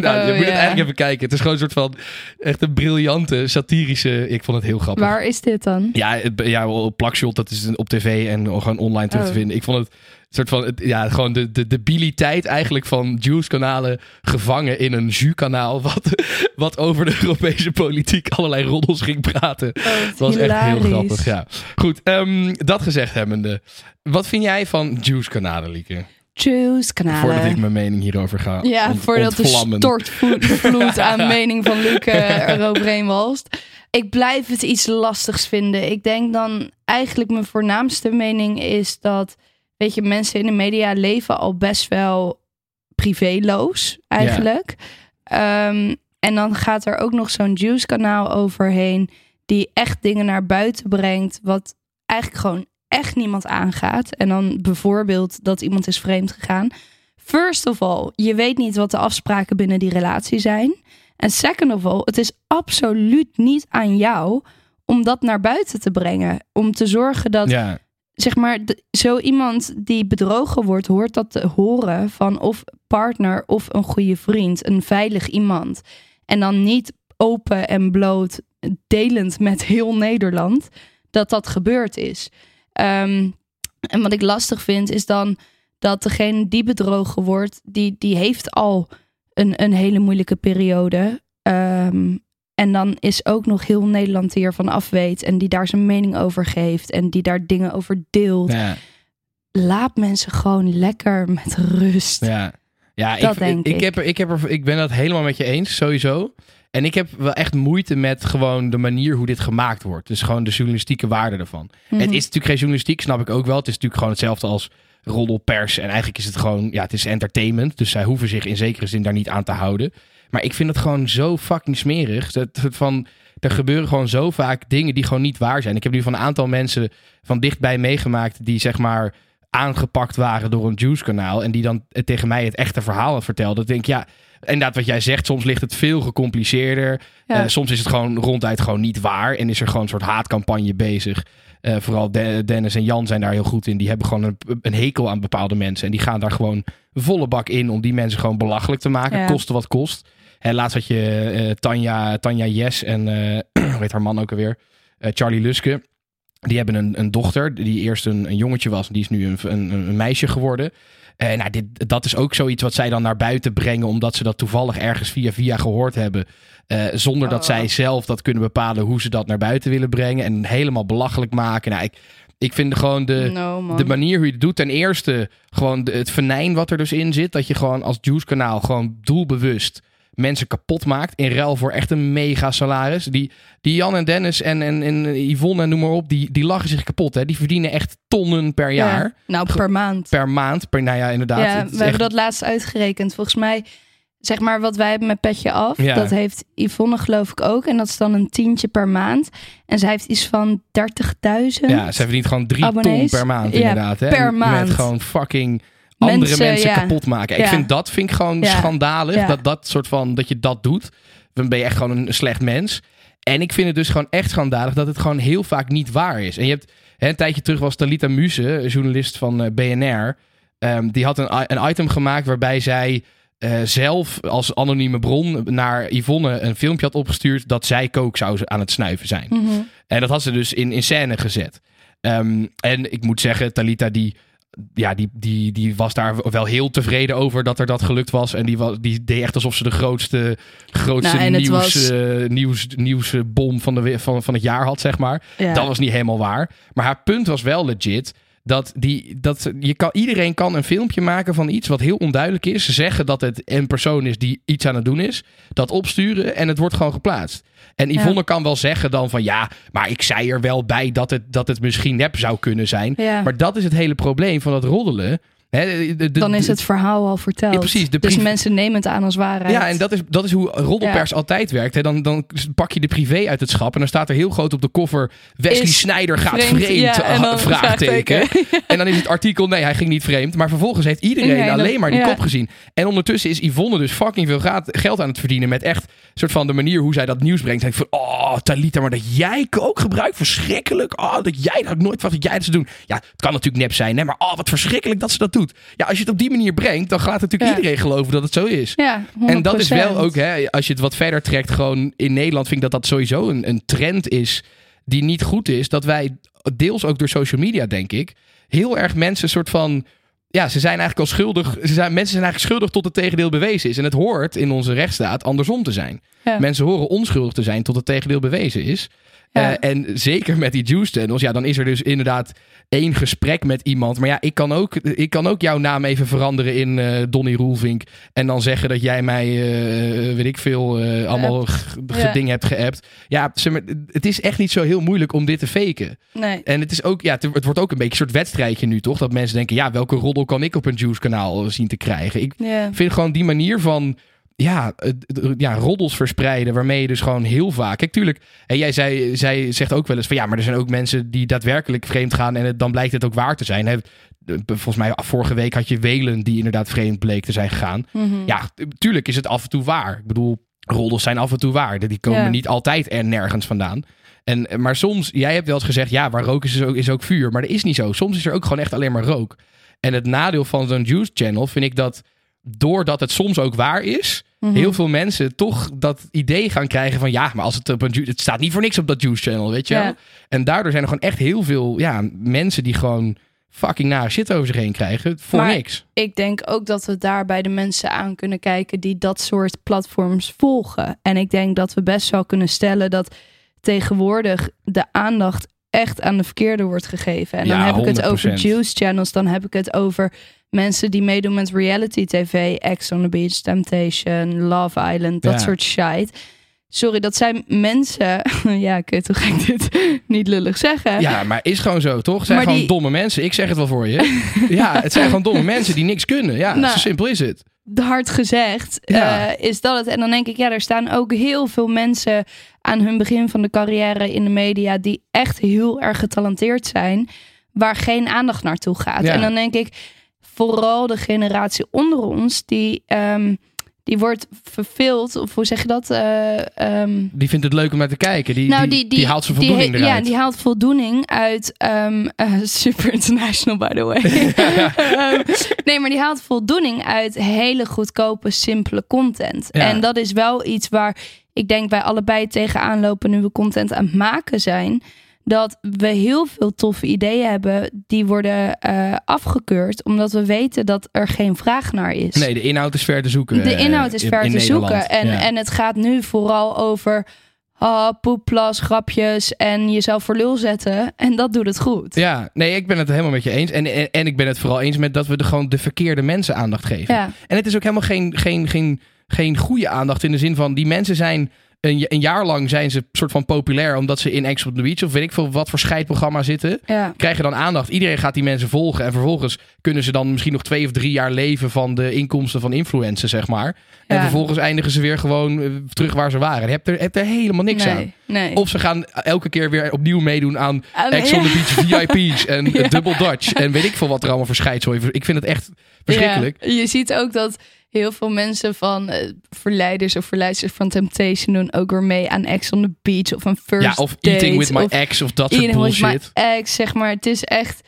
nou, je Oh, moet het eigenlijk even kijken. Het is gewoon een soort van echt een briljante, satirische... Ik vond het heel grappig. Waar is dit dan? Ja, het, ja op Plakshot, dat is op tv en gewoon online terug te Oh. vinden. Ik vond het soort van, ja, gewoon de, de debiliteit eigenlijk van Juice-kanalen gevangen in een Jus-kanaal. Wat, wat over de Europese politiek allerlei roddels ging praten. Het was echt heel grappig, ja. Goed, ehm, dat gezegd hebbende. Wat vind jij van Juice-kanalen, Lieke? Juice kanalen. Voordat ik mijn mening hierover ga Ja, ont- voordat de ontvlammen. stortvloed aan mening van Luc eh, eroverheen walst. Ik blijf het iets lastigs vinden. Ik denk dan eigenlijk mijn voornaamste mening is dat, weet je, mensen in de media leven al best wel privéloos eigenlijk. Ehm, en dan gaat er ook nog zo'n Juice kanaal overheen die echt dingen naar buiten brengt wat eigenlijk gewoon echt niemand aangaat. En dan bijvoorbeeld dat iemand is vreemd gegaan. First of all, je weet niet wat de afspraken binnen die relatie zijn. En second of all, het is absoluut niet aan jou om dat naar buiten te brengen. Om te zorgen dat, zeg maar, zo iemand die bedrogen wordt, hoort dat te horen van of partner of een goede vriend, een veilig iemand. En dan niet open en bloot, delend met heel Nederland, dat dat gebeurd is. Ehm, en wat ik lastig vind, is dan dat degene die bedrogen wordt, die, die heeft al een, een hele moeilijke periode. Ehm, en dan is ook nog heel Nederland die ervan af weet en die daar zijn mening over geeft en die daar dingen over deelt. ja. Laat mensen gewoon lekker met rust. Ja, ja Dat ik, denk ik. ik. Heb er, ik, heb er, ik ben dat helemaal met je eens, sowieso. En ik heb wel echt moeite met gewoon de manier hoe dit gemaakt wordt. Dus gewoon de journalistieke waarde ervan. Mhm. Het is natuurlijk geen journalistiek, snap ik ook wel. Het is natuurlijk gewoon hetzelfde als roddelpers. En eigenlijk is het gewoon, ja, het is entertainment. Dus zij hoeven zich in zekere zin daar niet aan te houden. Maar ik vind het gewoon zo fucking smerig. Dat, dat van, er gebeuren gewoon zo vaak dingen die gewoon niet waar zijn. Ik heb nu van een aantal mensen van dichtbij meegemaakt die zeg maar aangepakt waren door een Juice-kanaal. En die dan tegen mij het echte verhaal vertelden. Dat denk ik, ja, inderdaad wat jij zegt, soms ligt het veel gecompliceerder. Ja. Eh, soms is het gewoon ronduit gewoon niet waar. En is er gewoon een soort haatcampagne bezig. Eh, vooral De- Dennis en Jan zijn daar heel goed in. Die hebben gewoon een, een hekel aan bepaalde mensen. En die gaan daar gewoon volle bak in om die mensen gewoon belachelijk te maken. Ja. Koste wat kost. Hè, laatst had je eh, Tanja, Tanja Yes en hoe heet haar man ook alweer? Charlie Luske. Die hebben een, een dochter die eerst een, een jongetje was. Die is nu een, een, een meisje geworden. En nou, dit, dat is ook zoiets wat zij dan naar buiten brengen. Omdat ze dat toevallig ergens via via gehoord hebben. Eh, zonder dat Oh. zij zelf dat kunnen bepalen hoe ze dat naar buiten willen brengen. En helemaal belachelijk maken. Nou, ik, ik vind gewoon de, No, de manier hoe je het doet. Ten eerste gewoon de- het venijn wat er dus in zit. Dat je gewoon als Juice kanaal gewoon doelbewust mensen kapot maakt in ruil voor echt een mega salaris. Die, die Jan en Dennis en, en, en Yvonne en noem maar op, die, die lachen zich kapot. Hè. Die verdienen echt tonnen per jaar. Ja. Nou, per maand. Per maand. Per, nou ja, inderdaad. Ja, we hebben dat laatst uitgerekend. Volgens mij, zeg maar, wat wij hebben met Petje Af, Ja. dat heeft Yvonne geloof ik ook. En dat is dan een tientje per maand. En zij heeft iets van 30.000. Ja, ze verdient gewoon drie Abonnees. ton per maand inderdaad. Hè. per maand. Met gewoon fucking andere mensen, Mensen, ja. kapot maken. Ik vind dat vind ik gewoon schandalig. Dat dat soort van, dat je dat doet. Dan ben je echt gewoon een slecht mens. En ik vind het dus gewoon echt schandalig dat het gewoon heel vaak niet waar is. En je hebt, hè, een tijdje terug was Talita Muse, journalist van eh, BNR. ehm, die had een, een item gemaakt waarbij zij eh, zelf als anonieme bron naar Yvonne een filmpje had opgestuurd dat zij kook zou aan het snuiven zijn. Mhm. En dat had ze dus in, in scène gezet. Ehm, en ik moet zeggen, Talita die, ja, die, die, die was daar wel heel tevreden over dat er dat gelukt was. En die, was, die deed echt alsof ze de grootste, grootste Nou, nieuws, was- nieuws, nieuwsbom van, de, van, van het jaar had, zeg maar. Ja. Dat was niet helemaal waar. Maar haar punt was wel legit. Dat, die, dat je kan, iedereen kan een filmpje maken van iets wat heel onduidelijk is. Zeggen dat het een persoon is die iets aan het doen is. Dat opsturen en het wordt gewoon geplaatst. En Yvonne kan wel zeggen dan van ja, maar ik zei er wel bij dat het, dat het misschien nep zou kunnen zijn. Ja. Maar dat is het hele probleem van dat roddelen. Hè, de- de- dan is het verhaal al verteld. Ja, precies, de dus mensen nemen het aan als waarheid. ja, en dat is, dat is hoe roddelpers altijd werkt. Hè. Dan, dan pak je de privé uit het schap en dan staat er heel groot op de koffer... Wesley Is Snyder gaat vreemd, vreemd, ja, en dan vraagteken. En dan is het artikel, nee, hij ging niet vreemd. Maar vervolgens heeft iedereen Nee, alleen maar die kop gezien. En ondertussen is Yvonne dus fucking veel geld aan het verdienen... met echt soort van de manier hoe zij dat nieuws brengt. Denk van, oh, Talita, maar dat jij ook gebruikt, verschrikkelijk. Oh, dat jij dat nooit wat dat jij dat ze doen. Ja, het kan natuurlijk nep zijn, hè, maar oh, wat verschrikkelijk dat ze dat Ja, als je het op die manier brengt, dan gaat natuurlijk Ja. iedereen geloven dat het zo is. Ja, En dat is wel 100%. ook, hè, als je het wat verder trekt, gewoon in Nederland vind ik dat dat sowieso een, een trend is die niet goed is. Dat wij deels ook door social media, denk ik, heel erg mensen soort van. Ja, ze zijn eigenlijk al schuldig. Ze zijn, mensen zijn eigenlijk schuldig tot het tegendeel bewezen is. En het hoort in onze rechtsstaat andersom te zijn. Ja. Mensen horen onschuldig te zijn tot het tegendeel bewezen is. Eh, en zeker met die juice channels, ja, dan is er dus inderdaad één gesprek met iemand. Maar ja, ik kan ook, ik kan ook jouw naam even veranderen in eh Donny Roelvink. En dan zeggen dat jij mij, eh, weet ik veel, allemaal g- Ja. gedingen hebt geappt. Ja, zeg maar, het is echt niet zo heel moeilijk om dit te faken. Nee. En het is ook, ja, het, het wordt ook een beetje een soort wedstrijdje nu, toch? Dat mensen denken, ja, welke roddel kan ik op een juice kanaal zien te krijgen? Ik vind gewoon die manier van ja, ja, roddels verspreiden, waarmee je dus gewoon heel vaak. Kijk, tuurlijk, en jij zei, zij zegt ook wel eens van ja, maar er zijn ook mensen die daadwerkelijk vreemd gaan en het, dan blijkt het ook waar te zijn. Hè, Volgens mij vorige week had je Welen die inderdaad vreemd bleek te zijn gegaan. Mhm. Ja, tuurlijk is het af en toe waar. Ik bedoel, roddels zijn af en toe waar. Die komen Ja. niet altijd er nergens vandaan. En, maar soms, jij hebt wel eens gezegd, ja, waar rook is, is ook, is ook vuur. Maar dat is niet zo. Soms is er ook gewoon echt alleen maar rook. En het nadeel van zo'n juice channel vind ik dat, doordat het soms ook waar is, Mhm. heel veel mensen toch dat idee gaan krijgen van, ja, maar als het op een het staat niet voor niks op dat juice channel, weet je wel? Ja. En daardoor zijn er gewoon echt heel veel, ja, mensen die gewoon fucking nare shit over zich heen krijgen voor Maar- niks. ik denk ook dat we daar bij de mensen aan kunnen kijken die dat soort platforms volgen. En ik denk dat we best wel kunnen stellen dat tegenwoordig de aandacht echt aan de verkeerde wordt gegeven. En dan heb ik het 100%. over juice channels, dan heb ik het over mensen die meedoen met reality tv, Ex on the Beach, Temptation, Love Island, dat Ja. soort shit. Sorry, dat zijn mensen. ja, ik weet toch ga ik dit niet lullig zeggen. Ja, maar is gewoon zo, toch? Het zijn Maar gewoon die- domme mensen. Ik zeg het wel voor je. ja, het zijn gewoon domme mensen die niks kunnen. Ja, Nou, zo simpel is het. hard gezegd, Ja. eh, is dat het. En dan denk ik, ja, er staan ook heel veel mensen aan hun begin van de carrière in de media die echt heel erg getalenteerd zijn, waar geen aandacht naartoe gaat. Ja. En dan denk ik, vooral de generatie onder ons, die, ehm, die wordt verveeld, of hoe zeg je dat? Eh, ehm, Die vindt het leuk om naar te kijken. Die, nou, die, die, haalt zijn voldoening eruit. Ja, die haalt voldoening uit ehm, eh, Super International, by the way. Nee, maar die haalt voldoening uit hele goedkope, simpele content. Ja. En dat is wel iets waar ik denk wij allebei tegenaan lopen nu we content aan het maken zijn. Dat we heel veel toffe ideeën hebben die worden eh, afgekeurd. Omdat we weten dat er geen vraag naar is. Nee, de inhoud is ver te zoeken. De eh, inhoud is in- ver in te Nederland. zoeken. En, Ja. en het gaat nu vooral over ah, poeplas, grapjes en jezelf voor lul zetten. En dat doet het goed. Ja, nee, ik ben het helemaal met je eens. En, en, en ik ben het vooral eens met dat we de, gewoon de verkeerde mensen aandacht geven. Ja. En het is ook helemaal geen, geen, geen geen goede aandacht in de zin van die mensen zijn een, een jaar lang zijn ze soort van populair omdat ze in Ex on the Beach of weet ik veel wat voor scheidprogramma zitten. Ja. Krijgen dan aandacht. Iedereen gaat die mensen volgen. En vervolgens kunnen ze dan misschien nog twee of drie jaar leven van de inkomsten van influencers, zeg maar. En Ja. vervolgens eindigen ze weer gewoon eh, terug waar ze waren. Je hebt er, hebt er helemaal niks nee, aan. Nee. Of ze gaan elke keer weer opnieuw meedoen aan Ah, Ex on the Beach VIP's en Ja. Double Dutch. En weet ik veel wat er allemaal verschijnsel Ik vind het echt verschrikkelijk. Je ziet ook dat heel veel mensen van eh, verleiders of verleiders van Temptation doen ook weer mee aan Ex on the Beach of een first Ja, of date, Eating with My Ex of dat soort Eating with bullshit. my ex, zeg maar. Het is echt...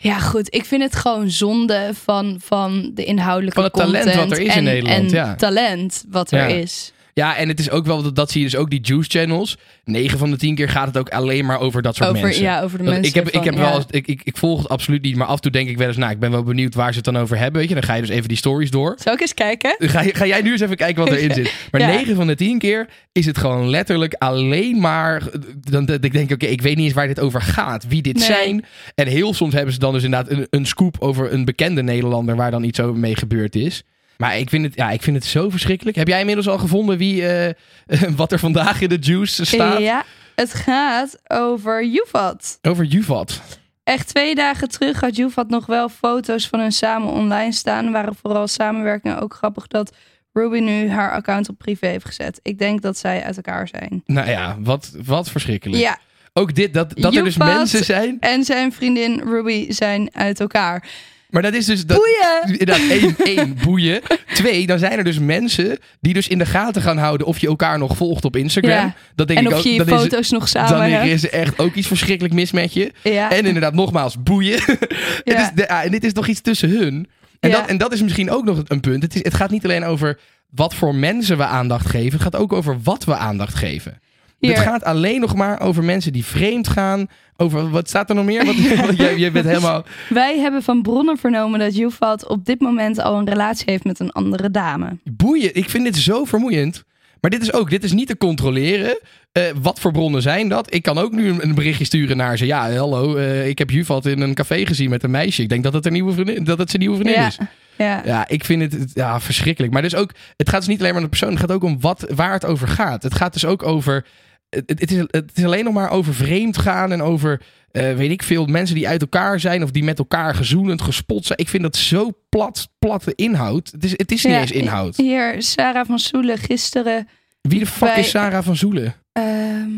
Ja, goed. Ik vind het gewoon zonde van, van de inhoudelijke Van het talent wat er is in Nederland, En ja. talent wat er Ja. is. Ja, en het is ook wel, dat, dat zie je dus ook die juice channels. 9 van de 10 keer gaat het ook alleen maar over dat soort Over, mensen. ja, over de Dat- mensen ik, heb, ik, heb ja. wel ik, ik, ik volg het absoluut niet, maar af en toe denk ik wel eens, nou, ik ben wel benieuwd waar ze het dan over hebben. Weet je, dan ga je dus even die stories door. Zal ik eens kijken? Ga, ga jij nu eens even kijken wat erin zit. Maar Ja. 9 van de 10 keer is het gewoon letterlijk alleen maar. Dan, dat ik denk, oké, ik weet niet eens waar dit over gaat. Wie dit Nee. zijn. En heel soms hebben ze dan dus inderdaad een, een scoop over een bekende Nederlander waar dan iets over mee gebeurd is. Maar ik vind het, ja, ik vind het zo verschrikkelijk. Heb jij inmiddels al gevonden wie, eh, wat er vandaag in de juice staat? Ja, het gaat over Juvat. Over Juvat. Echt twee dagen terug had Juvat nog wel foto's van hun samen online staan. Waren vooral samenwerkingen ook grappig dat Ruby nu haar account op privé heeft gezet. Ik denk dat zij uit elkaar zijn. Nou ja, wat, wat verschrikkelijk. Ja, Ook dit, dat, dat er dus mensen zijn. en zijn vriendin Ruby zijn uit elkaar. Maar dat is dus... Dat, Boeien! Inderdaad, één, één, boeien. Twee, dan zijn er dus mensen die dus in de gaten gaan houden of je elkaar nog volgt op Instagram. Ja. Dat denk En ik of ook. je je dan is- foto's nog samen dan hebt. is er echt ook iets verschrikkelijk mis met je. Ja. En inderdaad, nogmaals, boeien. Het Ja. is de- ah, en dit is toch iets tussen hun. En, dat, en dat is misschien ook nog een punt. Het, is, het gaat niet alleen over wat voor mensen we aandacht geven. Het gaat ook over wat we aandacht geven. Hier. Het gaat alleen nog maar over mensen die vreemd gaan. Over, wat staat er nog meer? Wat, jij bent helemaal... Wij hebben van bronnen vernomen dat Juvat op dit moment al een relatie heeft met een andere dame. Boeien. Ik vind dit zo vermoeiend. Maar dit is ook, dit is niet te controleren. Eh, wat voor bronnen zijn dat? Ik kan ook nu een, berichtje sturen naar ze. Ja, hallo, eh, ik heb Juvat in een café gezien met een meisje. Ik denk dat het, een nieuwe vriendin, dat het zijn nieuwe vriendin Ja. is. Ja. Ja, ik vind het het- ja, verschrikkelijk. Maar dus ook, het gaat dus niet alleen maar om de persoon. Het gaat ook om wat, waar het over gaat. Het gaat dus ook over... Het, het, is, het is alleen nog maar over vreemd gaan en over, eh, weet ik veel, mensen die uit elkaar zijn of die met elkaar gezoenend, gespot zijn. Ik vind dat zo plat, platte inhoud. Het is, het is niet Ja, eens inhoud. Hier, Sarah van Soelen gisteren. Wie de fuck Bij- is Sarah van Zoelen? ehm,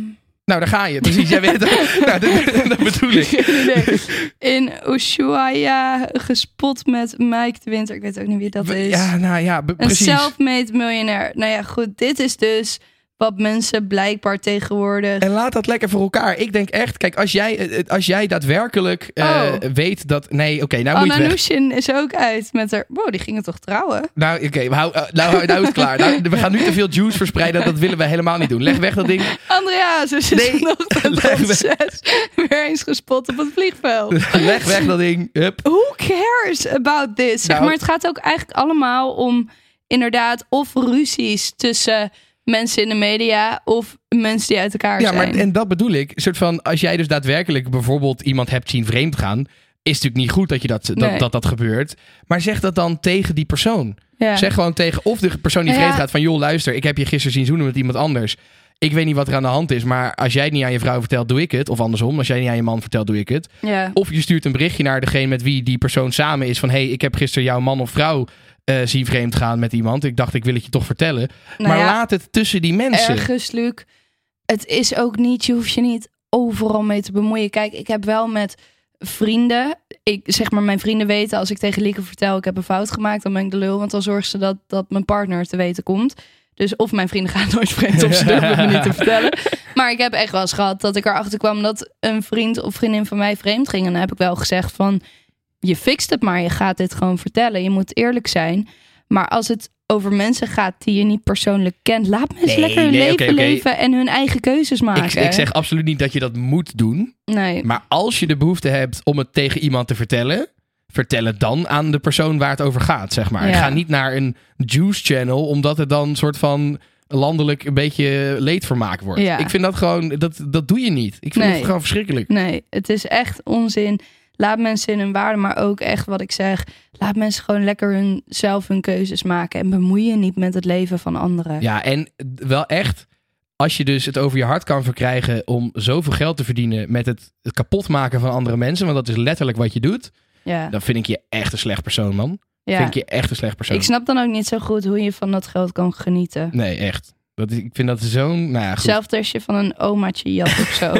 Nou, daar ga je. Precies, jij weet het. nou, dat, dat bedoel ik. nee, in Ushuaia gespot met Mike de Winter. Ik weet ook niet wie dat is. Ja, nou ja, be- een precies. self-made miljonair. Nou ja, goed. Dit is dus wat mensen blijkbaar tegenwoordig... En laat dat lekker voor elkaar. Ik denk echt, kijk, als jij, eh, als jij daadwerkelijk eh, Oh. weet dat... Nee, oké, nou moet je Anna. Nushin is ook uit met haar... Wow, die gingen toch trouwen? Nou, oké, hou- eh, nou, nou is het klaar. Nou, we gaan nu te veel juice verspreiden. Dat willen we helemaal niet doen. Leg weg dat ding. Andrea, ze is Nee, weg. zes weer eens gespot op het vliegveld. Leg weg dat ding. Hup. Who cares about this? Zeg Nou- maar, het gaat ook eigenlijk allemaal om inderdaad of ruzies tussen mensen in de media of mensen die uit elkaar Ja, zijn. maar en dat bedoel ik. Een soort van, als jij dus daadwerkelijk bijvoorbeeld iemand hebt zien vreemd gaan, is natuurlijk niet goed dat je dat, dat, Nee. dat, dat gebeurt. Maar zeg dat dan tegen die persoon. ja. Zeg gewoon tegen of de persoon die Ja. vreemd gaat van, joh, luister, ik heb je gisteren zien zoenen met iemand anders. Ik weet niet wat er aan de hand is, maar als jij het niet aan je vrouw vertelt, doe ik het. Of andersom, als jij het niet aan je man vertelt, doe ik het. ja. Of je stuurt een berichtje naar degene met wie die persoon samen is. Van, hey, ik heb gisteren jouw man of vrouw eh, zien vreemd gaan met iemand. Ik dacht, ik wil het je toch vertellen. Nou maar ja, laat het tussen die mensen. ergens, Luc. Het is ook niet, je hoeft je niet overal mee te bemoeien. Kijk, ik heb wel met vrienden, ik zeg maar, mijn vrienden weten als ik tegen Lieke vertel ik heb een fout gemaakt, dan ben ik de lul, want dan zorgt ze dat, dat mijn partner te weten komt. Dus of mijn vrienden gaan nooit vreemd of ze durven me niet te vertellen. Maar ik heb echt wel eens gehad dat ik erachter kwam dat een vriend of vriendin van mij vreemd ging. En dan heb ik wel gezegd van, je fixt het maar, je gaat dit gewoon vertellen. Je moet eerlijk zijn. Maar als het over mensen gaat die je niet persoonlijk kent, laat mensen Nee, lekker hun nee, leven leven en hun eigen keuzes maken. Ik, ik zeg absoluut niet dat je dat moet doen. nee. Maar als je de behoefte hebt om het tegen iemand te vertellen, vertel het dan aan de persoon waar het over gaat, zeg maar. Ja. Ga niet naar een juice channel, omdat het dan een soort van landelijk een beetje leedvermaak wordt. Ja. Ik vind dat gewoon, dat, dat doe je niet. Ik vind Nee. het gewoon verschrikkelijk. Nee, het is echt onzin. Laat mensen in hun waarde, maar ook echt wat ik zeg. Laat mensen gewoon lekker hun, zelf hun keuzes maken. En bemoei je niet met het leven van anderen. Ja, en wel echt, als je dus het over je hart kan verkrijgen om zoveel geld te verdienen met het, het kapot maken van andere mensen, want dat is letterlijk wat je doet, Ja. dan vind ik je echt een slecht persoon, man. ja. Vind ik je echt een slecht persoon. Ik snap dan ook niet zo goed hoe je van dat geld kan genieten. Nee, echt. Dat, is- ik vind dat zo'n, nou ja, goed. Zelfs als je van een omaatje jat of zo.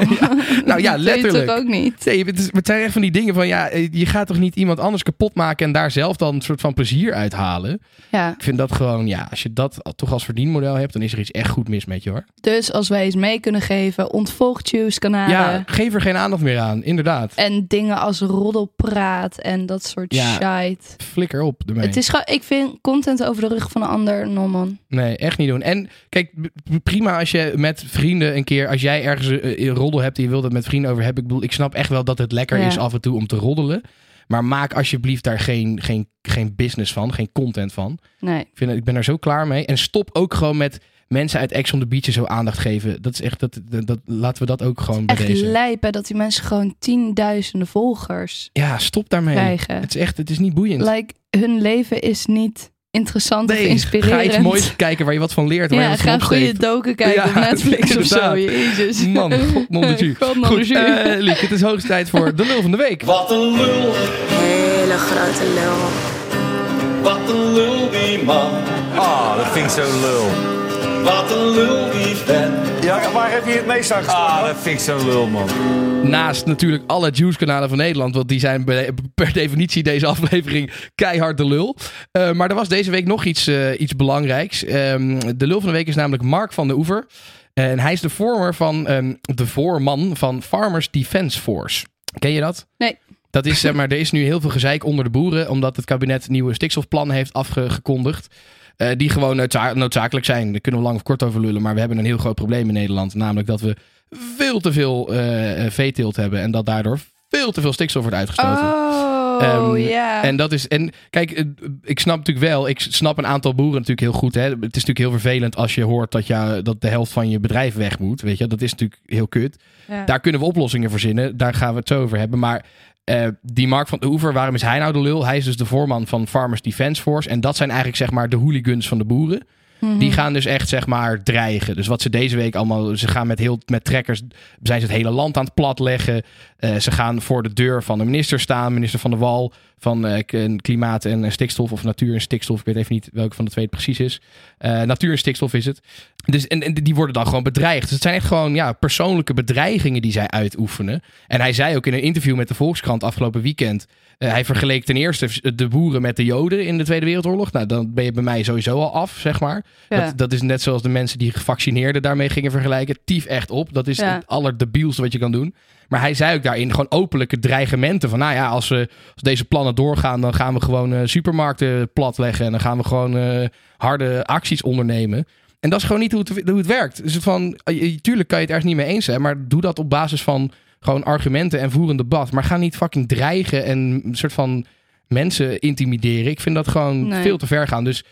Nou ja, Dat letterlijk. toch ook niet? Nee, het, zijn echt van die dingen van ja, eh, je gaat toch niet iemand anders kapot maken en daar zelf dan een soort van plezier uit halen. Ja. Ik vind dat gewoon, ja, als je dat toch als verdienmodel hebt, dan is er iets echt goed mis met je hoor. Dus als wij eens mee kunnen geven, ontvolg Juice kanalen. Ja, geef er geen aandacht meer aan, inderdaad. En dingen als roddelpraat en dat soort Ja. shit. Flikker op ermee. Het is gewoon, ik vind content over de rug van een ander, no man. Nee, echt niet doen. En kijk, prima als je met vrienden een keer, als jij ergens eh, een roddel hebt en je wilt het met vrienden over hebben. Ik bedoel, ik snap echt wel dat het lekker Ja. is af en toe om te roddelen. Maar maak alsjeblieft daar geen, geen, geen business van, geen content van. Nee. Ik, vind, ik ben er zo klaar mee. En stop ook gewoon met mensen uit Ex on the Beach zo aandacht geven. Dat is echt, dat, dat, dat- laten we dat ook gewoon bij Echt deze. lijp hè, dat die mensen gewoon tienduizenden volgers Ja, stop daarmee. krijgen. Het is echt, het is niet boeiend. Like, hun leven is niet interessant of nee, inspirerend. ga iets moois kijken waar je wat van leert. Waar je Ja, wat van ga een goede doken kijken Ja, op Netflix of zo. Jezus. Man, god non de Goed, eh, Liek, het is hoogste tijd voor de lul van de week. Wat een lul, Hele grote lul. wat een lul die man. Ah, dat vind ik zo lul. Wat een lul die vent. Ja, waar heb je het meest aan Ah, dat vind ik zo lul, man. Naast natuurlijk alle Juice-kanalen van Nederland. Want die zijn per definitie deze aflevering keihard de lul. Eh, maar er was deze week nog iets, eh, iets belangrijks. Ehm, de lul van de week is namelijk Mark van de Oever. En hij is de vormer van ehm, de voorman van Farmers Defence Force. Ken je dat? Nee. Dat is, zeg maar, er is nu heel veel gezeik onder de boeren. Omdat het kabinet nieuwe stikstofplannen heeft afgekondigd. Eh, die gewoon noodza- noodzakelijk zijn. Daar kunnen we lang of kort over lullen. Maar we hebben een heel groot probleem in Nederland. Namelijk dat we veel te veel eh, veeteelt hebben. En dat daardoor veel te veel stikstof wordt uitgestoten. Oh, Ehm, ja. En dat is. En kijk, ik snap natuurlijk wel. Ik snap een aantal boeren natuurlijk heel goed. Hè. Het is natuurlijk heel vervelend als je hoort dat, je, dat de helft van je bedrijf weg moet. Weet je, dat is natuurlijk heel kut. Daar kunnen we oplossingen verzinnen. Daar gaan we het zo over hebben. Maar eh, die Mark van de Oever, waarom is hij nou de lul? Hij is dus de voorman van Farmers Defence Force. En dat zijn eigenlijk zeg maar de hooligans van de boeren. Mhm. Die gaan dus echt zeg maar dreigen. Dus wat ze deze week allemaal... Ze gaan met, heel, met trekkers... Zijn ze het hele land aan het platleggen. Eh, ze gaan voor de deur van de minister staan. Minister van de Wal van eh, Klimaat en Stikstof. Of Natuur en Stikstof. Ik weet even niet welke van de twee het precies is. Eh, natuur en Stikstof is het. Dus, en, en die worden dan gewoon bedreigd. Dus het zijn echt gewoon ja, persoonlijke bedreigingen die zij uitoefenen. En hij zei ook in een interview met de Volkskrant afgelopen weekend... eh, hij vergeleek ten eerste de boeren met de Joden in de Tweede Wereldoorlog. Nou, dan ben je bij mij sowieso al af, zeg maar. Ja. Dat, dat is net zoals de mensen die gevaccineerden daarmee gingen vergelijken. Tief echt op. Dat is Ja. het allerdebielste wat je kan doen. Maar hij zei ook daarin gewoon openlijke dreigementen. Van nou ja, als, we, als deze plannen doorgaan, dan gaan we gewoon eh, supermarkten platleggen. En dan gaan we gewoon eh, harde acties ondernemen. En dat is gewoon niet hoe het, hoe het werkt. Dus van, eh, tuurlijk kan je het ergens niet mee eens zijn. Maar doe dat op basis van gewoon argumenten en voer een debat. Maar ga niet fucking dreigen en een soort van mensen intimideren. Ik vind dat gewoon Nee. veel te ver gaan. Dus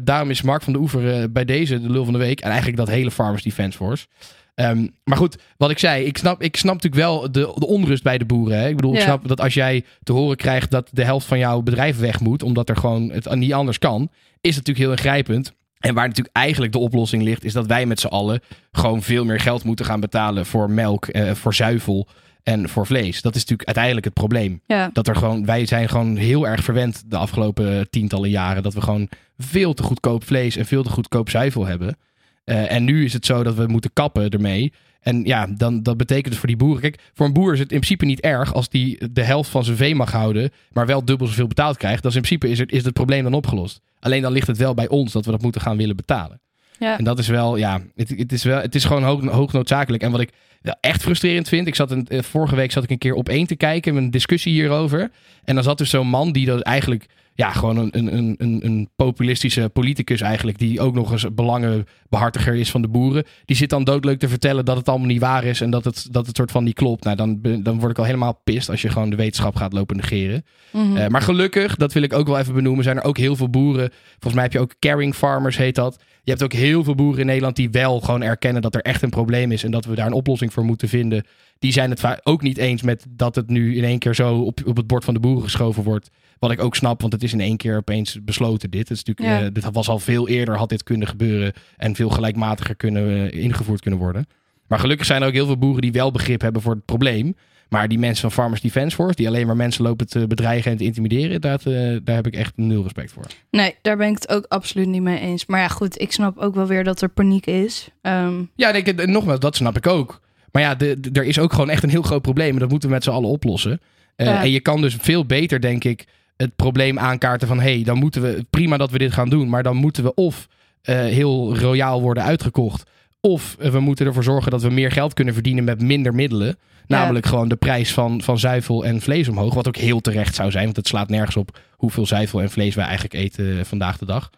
daarom is Mark van de Oever bij deze de lul van de week. En eigenlijk dat hele Farmers Defence Force. Ehm, maar goed, wat ik zei, ik snap, ik snap natuurlijk wel de, de onrust bij de boeren. Hè? Ik bedoel, ik snap dat als jij te horen krijgt dat de helft van jouw bedrijf weg moet, omdat er gewoon het niet anders kan, is het natuurlijk heel ingrijpend. En waar natuurlijk eigenlijk de oplossing ligt, is dat wij met z'n allen gewoon veel meer geld moeten gaan betalen voor melk, eh, voor zuivel en voor vlees. Dat is natuurlijk uiteindelijk het probleem. ja. Dat er gewoon, wij zijn gewoon heel erg verwend de afgelopen tientallen jaren. Dat we gewoon veel te goedkoop vlees en veel te goedkoop zuivel hebben. Eh, en nu is het zo dat we moeten kappen ermee. En ja, dan, dat betekent dus voor die boeren. Kijk, voor een boer is het in principe niet erg als die de helft van zijn vee mag houden, maar wel dubbel zoveel betaald krijgt. Dan is in principe is het, is het probleem dan opgelost. Alleen dan ligt het wel bij ons dat we dat moeten gaan willen betalen. Ja. En dat is wel, ja, het, het, is, wel, het is gewoon hoog, hoog noodzakelijk. En wat ik wel echt frustrerend vind, ik zat een, eh, vorige week zat ik een keer op één te kijken, een discussie hierover. En dan zat dus zo'n man die dat eigenlijk, ja, gewoon een, een, een- een, populistische politicus eigenlijk, die ook nog eens belangenbehartiger is van de boeren. Die zit dan doodleuk te vertellen dat het allemaal niet waar is en dat het, dat het soort van niet klopt. Nou, dan, dan word ik al helemaal pist als je gewoon de wetenschap gaat lopen negeren. Mhm. Eh, maar gelukkig, dat wil ik ook wel even benoemen, zijn er ook heel veel boeren. Volgens mij heb je ook caring farmers, heet dat. Je hebt ook heel veel boeren in Nederland die wel gewoon erkennen dat er echt een probleem is en dat we daar een oplossing voor moeten vinden. Die zijn het ook niet eens met dat het nu in één keer zo op, op het bord van de boeren geschoven wordt. Wat ik ook snap, want het is in één keer opeens besloten dit. Het is natuurlijk, Ja. eh, dit was al veel eerder, had dit kunnen gebeuren. En veel gelijkmatiger kunnen, eh, ingevoerd kunnen worden. Maar gelukkig zijn er ook heel veel boeren die wel begrip hebben voor het probleem. Maar die mensen van Farmers Defence Force, die alleen maar mensen lopen te bedreigen en te intimideren, dat, eh, daar heb ik echt nul respect voor. Nee, daar ben ik het ook absoluut niet mee eens. Maar ja, goed, ik snap ook wel weer dat er paniek is. Ehm, Ja, denk nogmaals, dat snap ik ook. Maar ja, de, de- er is ook gewoon echt een heel groot probleem. En dat moeten we met z'n allen oplossen. Ja. En je kan dus veel beter, denk ik, het probleem aankaarten van... hé, hey, dan moeten we... Prima dat we dit gaan doen. Maar dan moeten we of eh, heel royaal worden uitgekocht... of eh, we moeten ervoor zorgen dat we meer geld kunnen verdienen met minder middelen. Namelijk gewoon de prijs van, van zuivel en vlees omhoog. Wat ook heel terecht zou zijn. Want het slaat nergens op hoeveel zuivel en vlees wij eigenlijk eten vandaag de dag.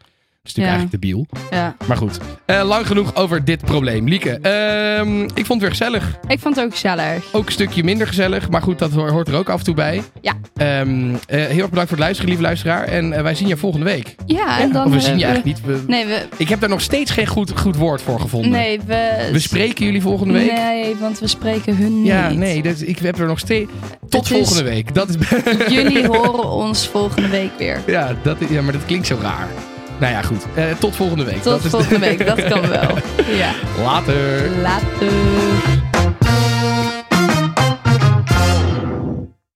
Dat is natuurlijk eigenlijk debiel. ja, Maar goed, eh, lang genoeg over dit probleem. Lieke, ehm, ik vond het weer gezellig. ik vond het ook gezellig. Ook een stukje minder gezellig, maar goed, dat ho- hoort er ook af en toe bij. Ja. Ehm, eh, heel erg bedankt voor het luisteren, lieve luisteraar. En eh, wij zien je volgende week. Ja, en dan... of we zien je eigenlijk niet. We- Nee, we... Ik heb daar nog steeds geen goed, goed woord voor gevonden. Nee, we... We spreken jullie volgende week. Nee, want we spreken hun niet. Ja, nee, dus ik heb er nog steeds... Tot Het is- volgende week. Dat is... Jullie horen ons volgende week weer. ja, dat is... ja, maar dat klinkt zo raar. Nou ja, goed. Eh, tot volgende week. Tot Dat is- volgende week, dat kan wel. Ja. Later. Later.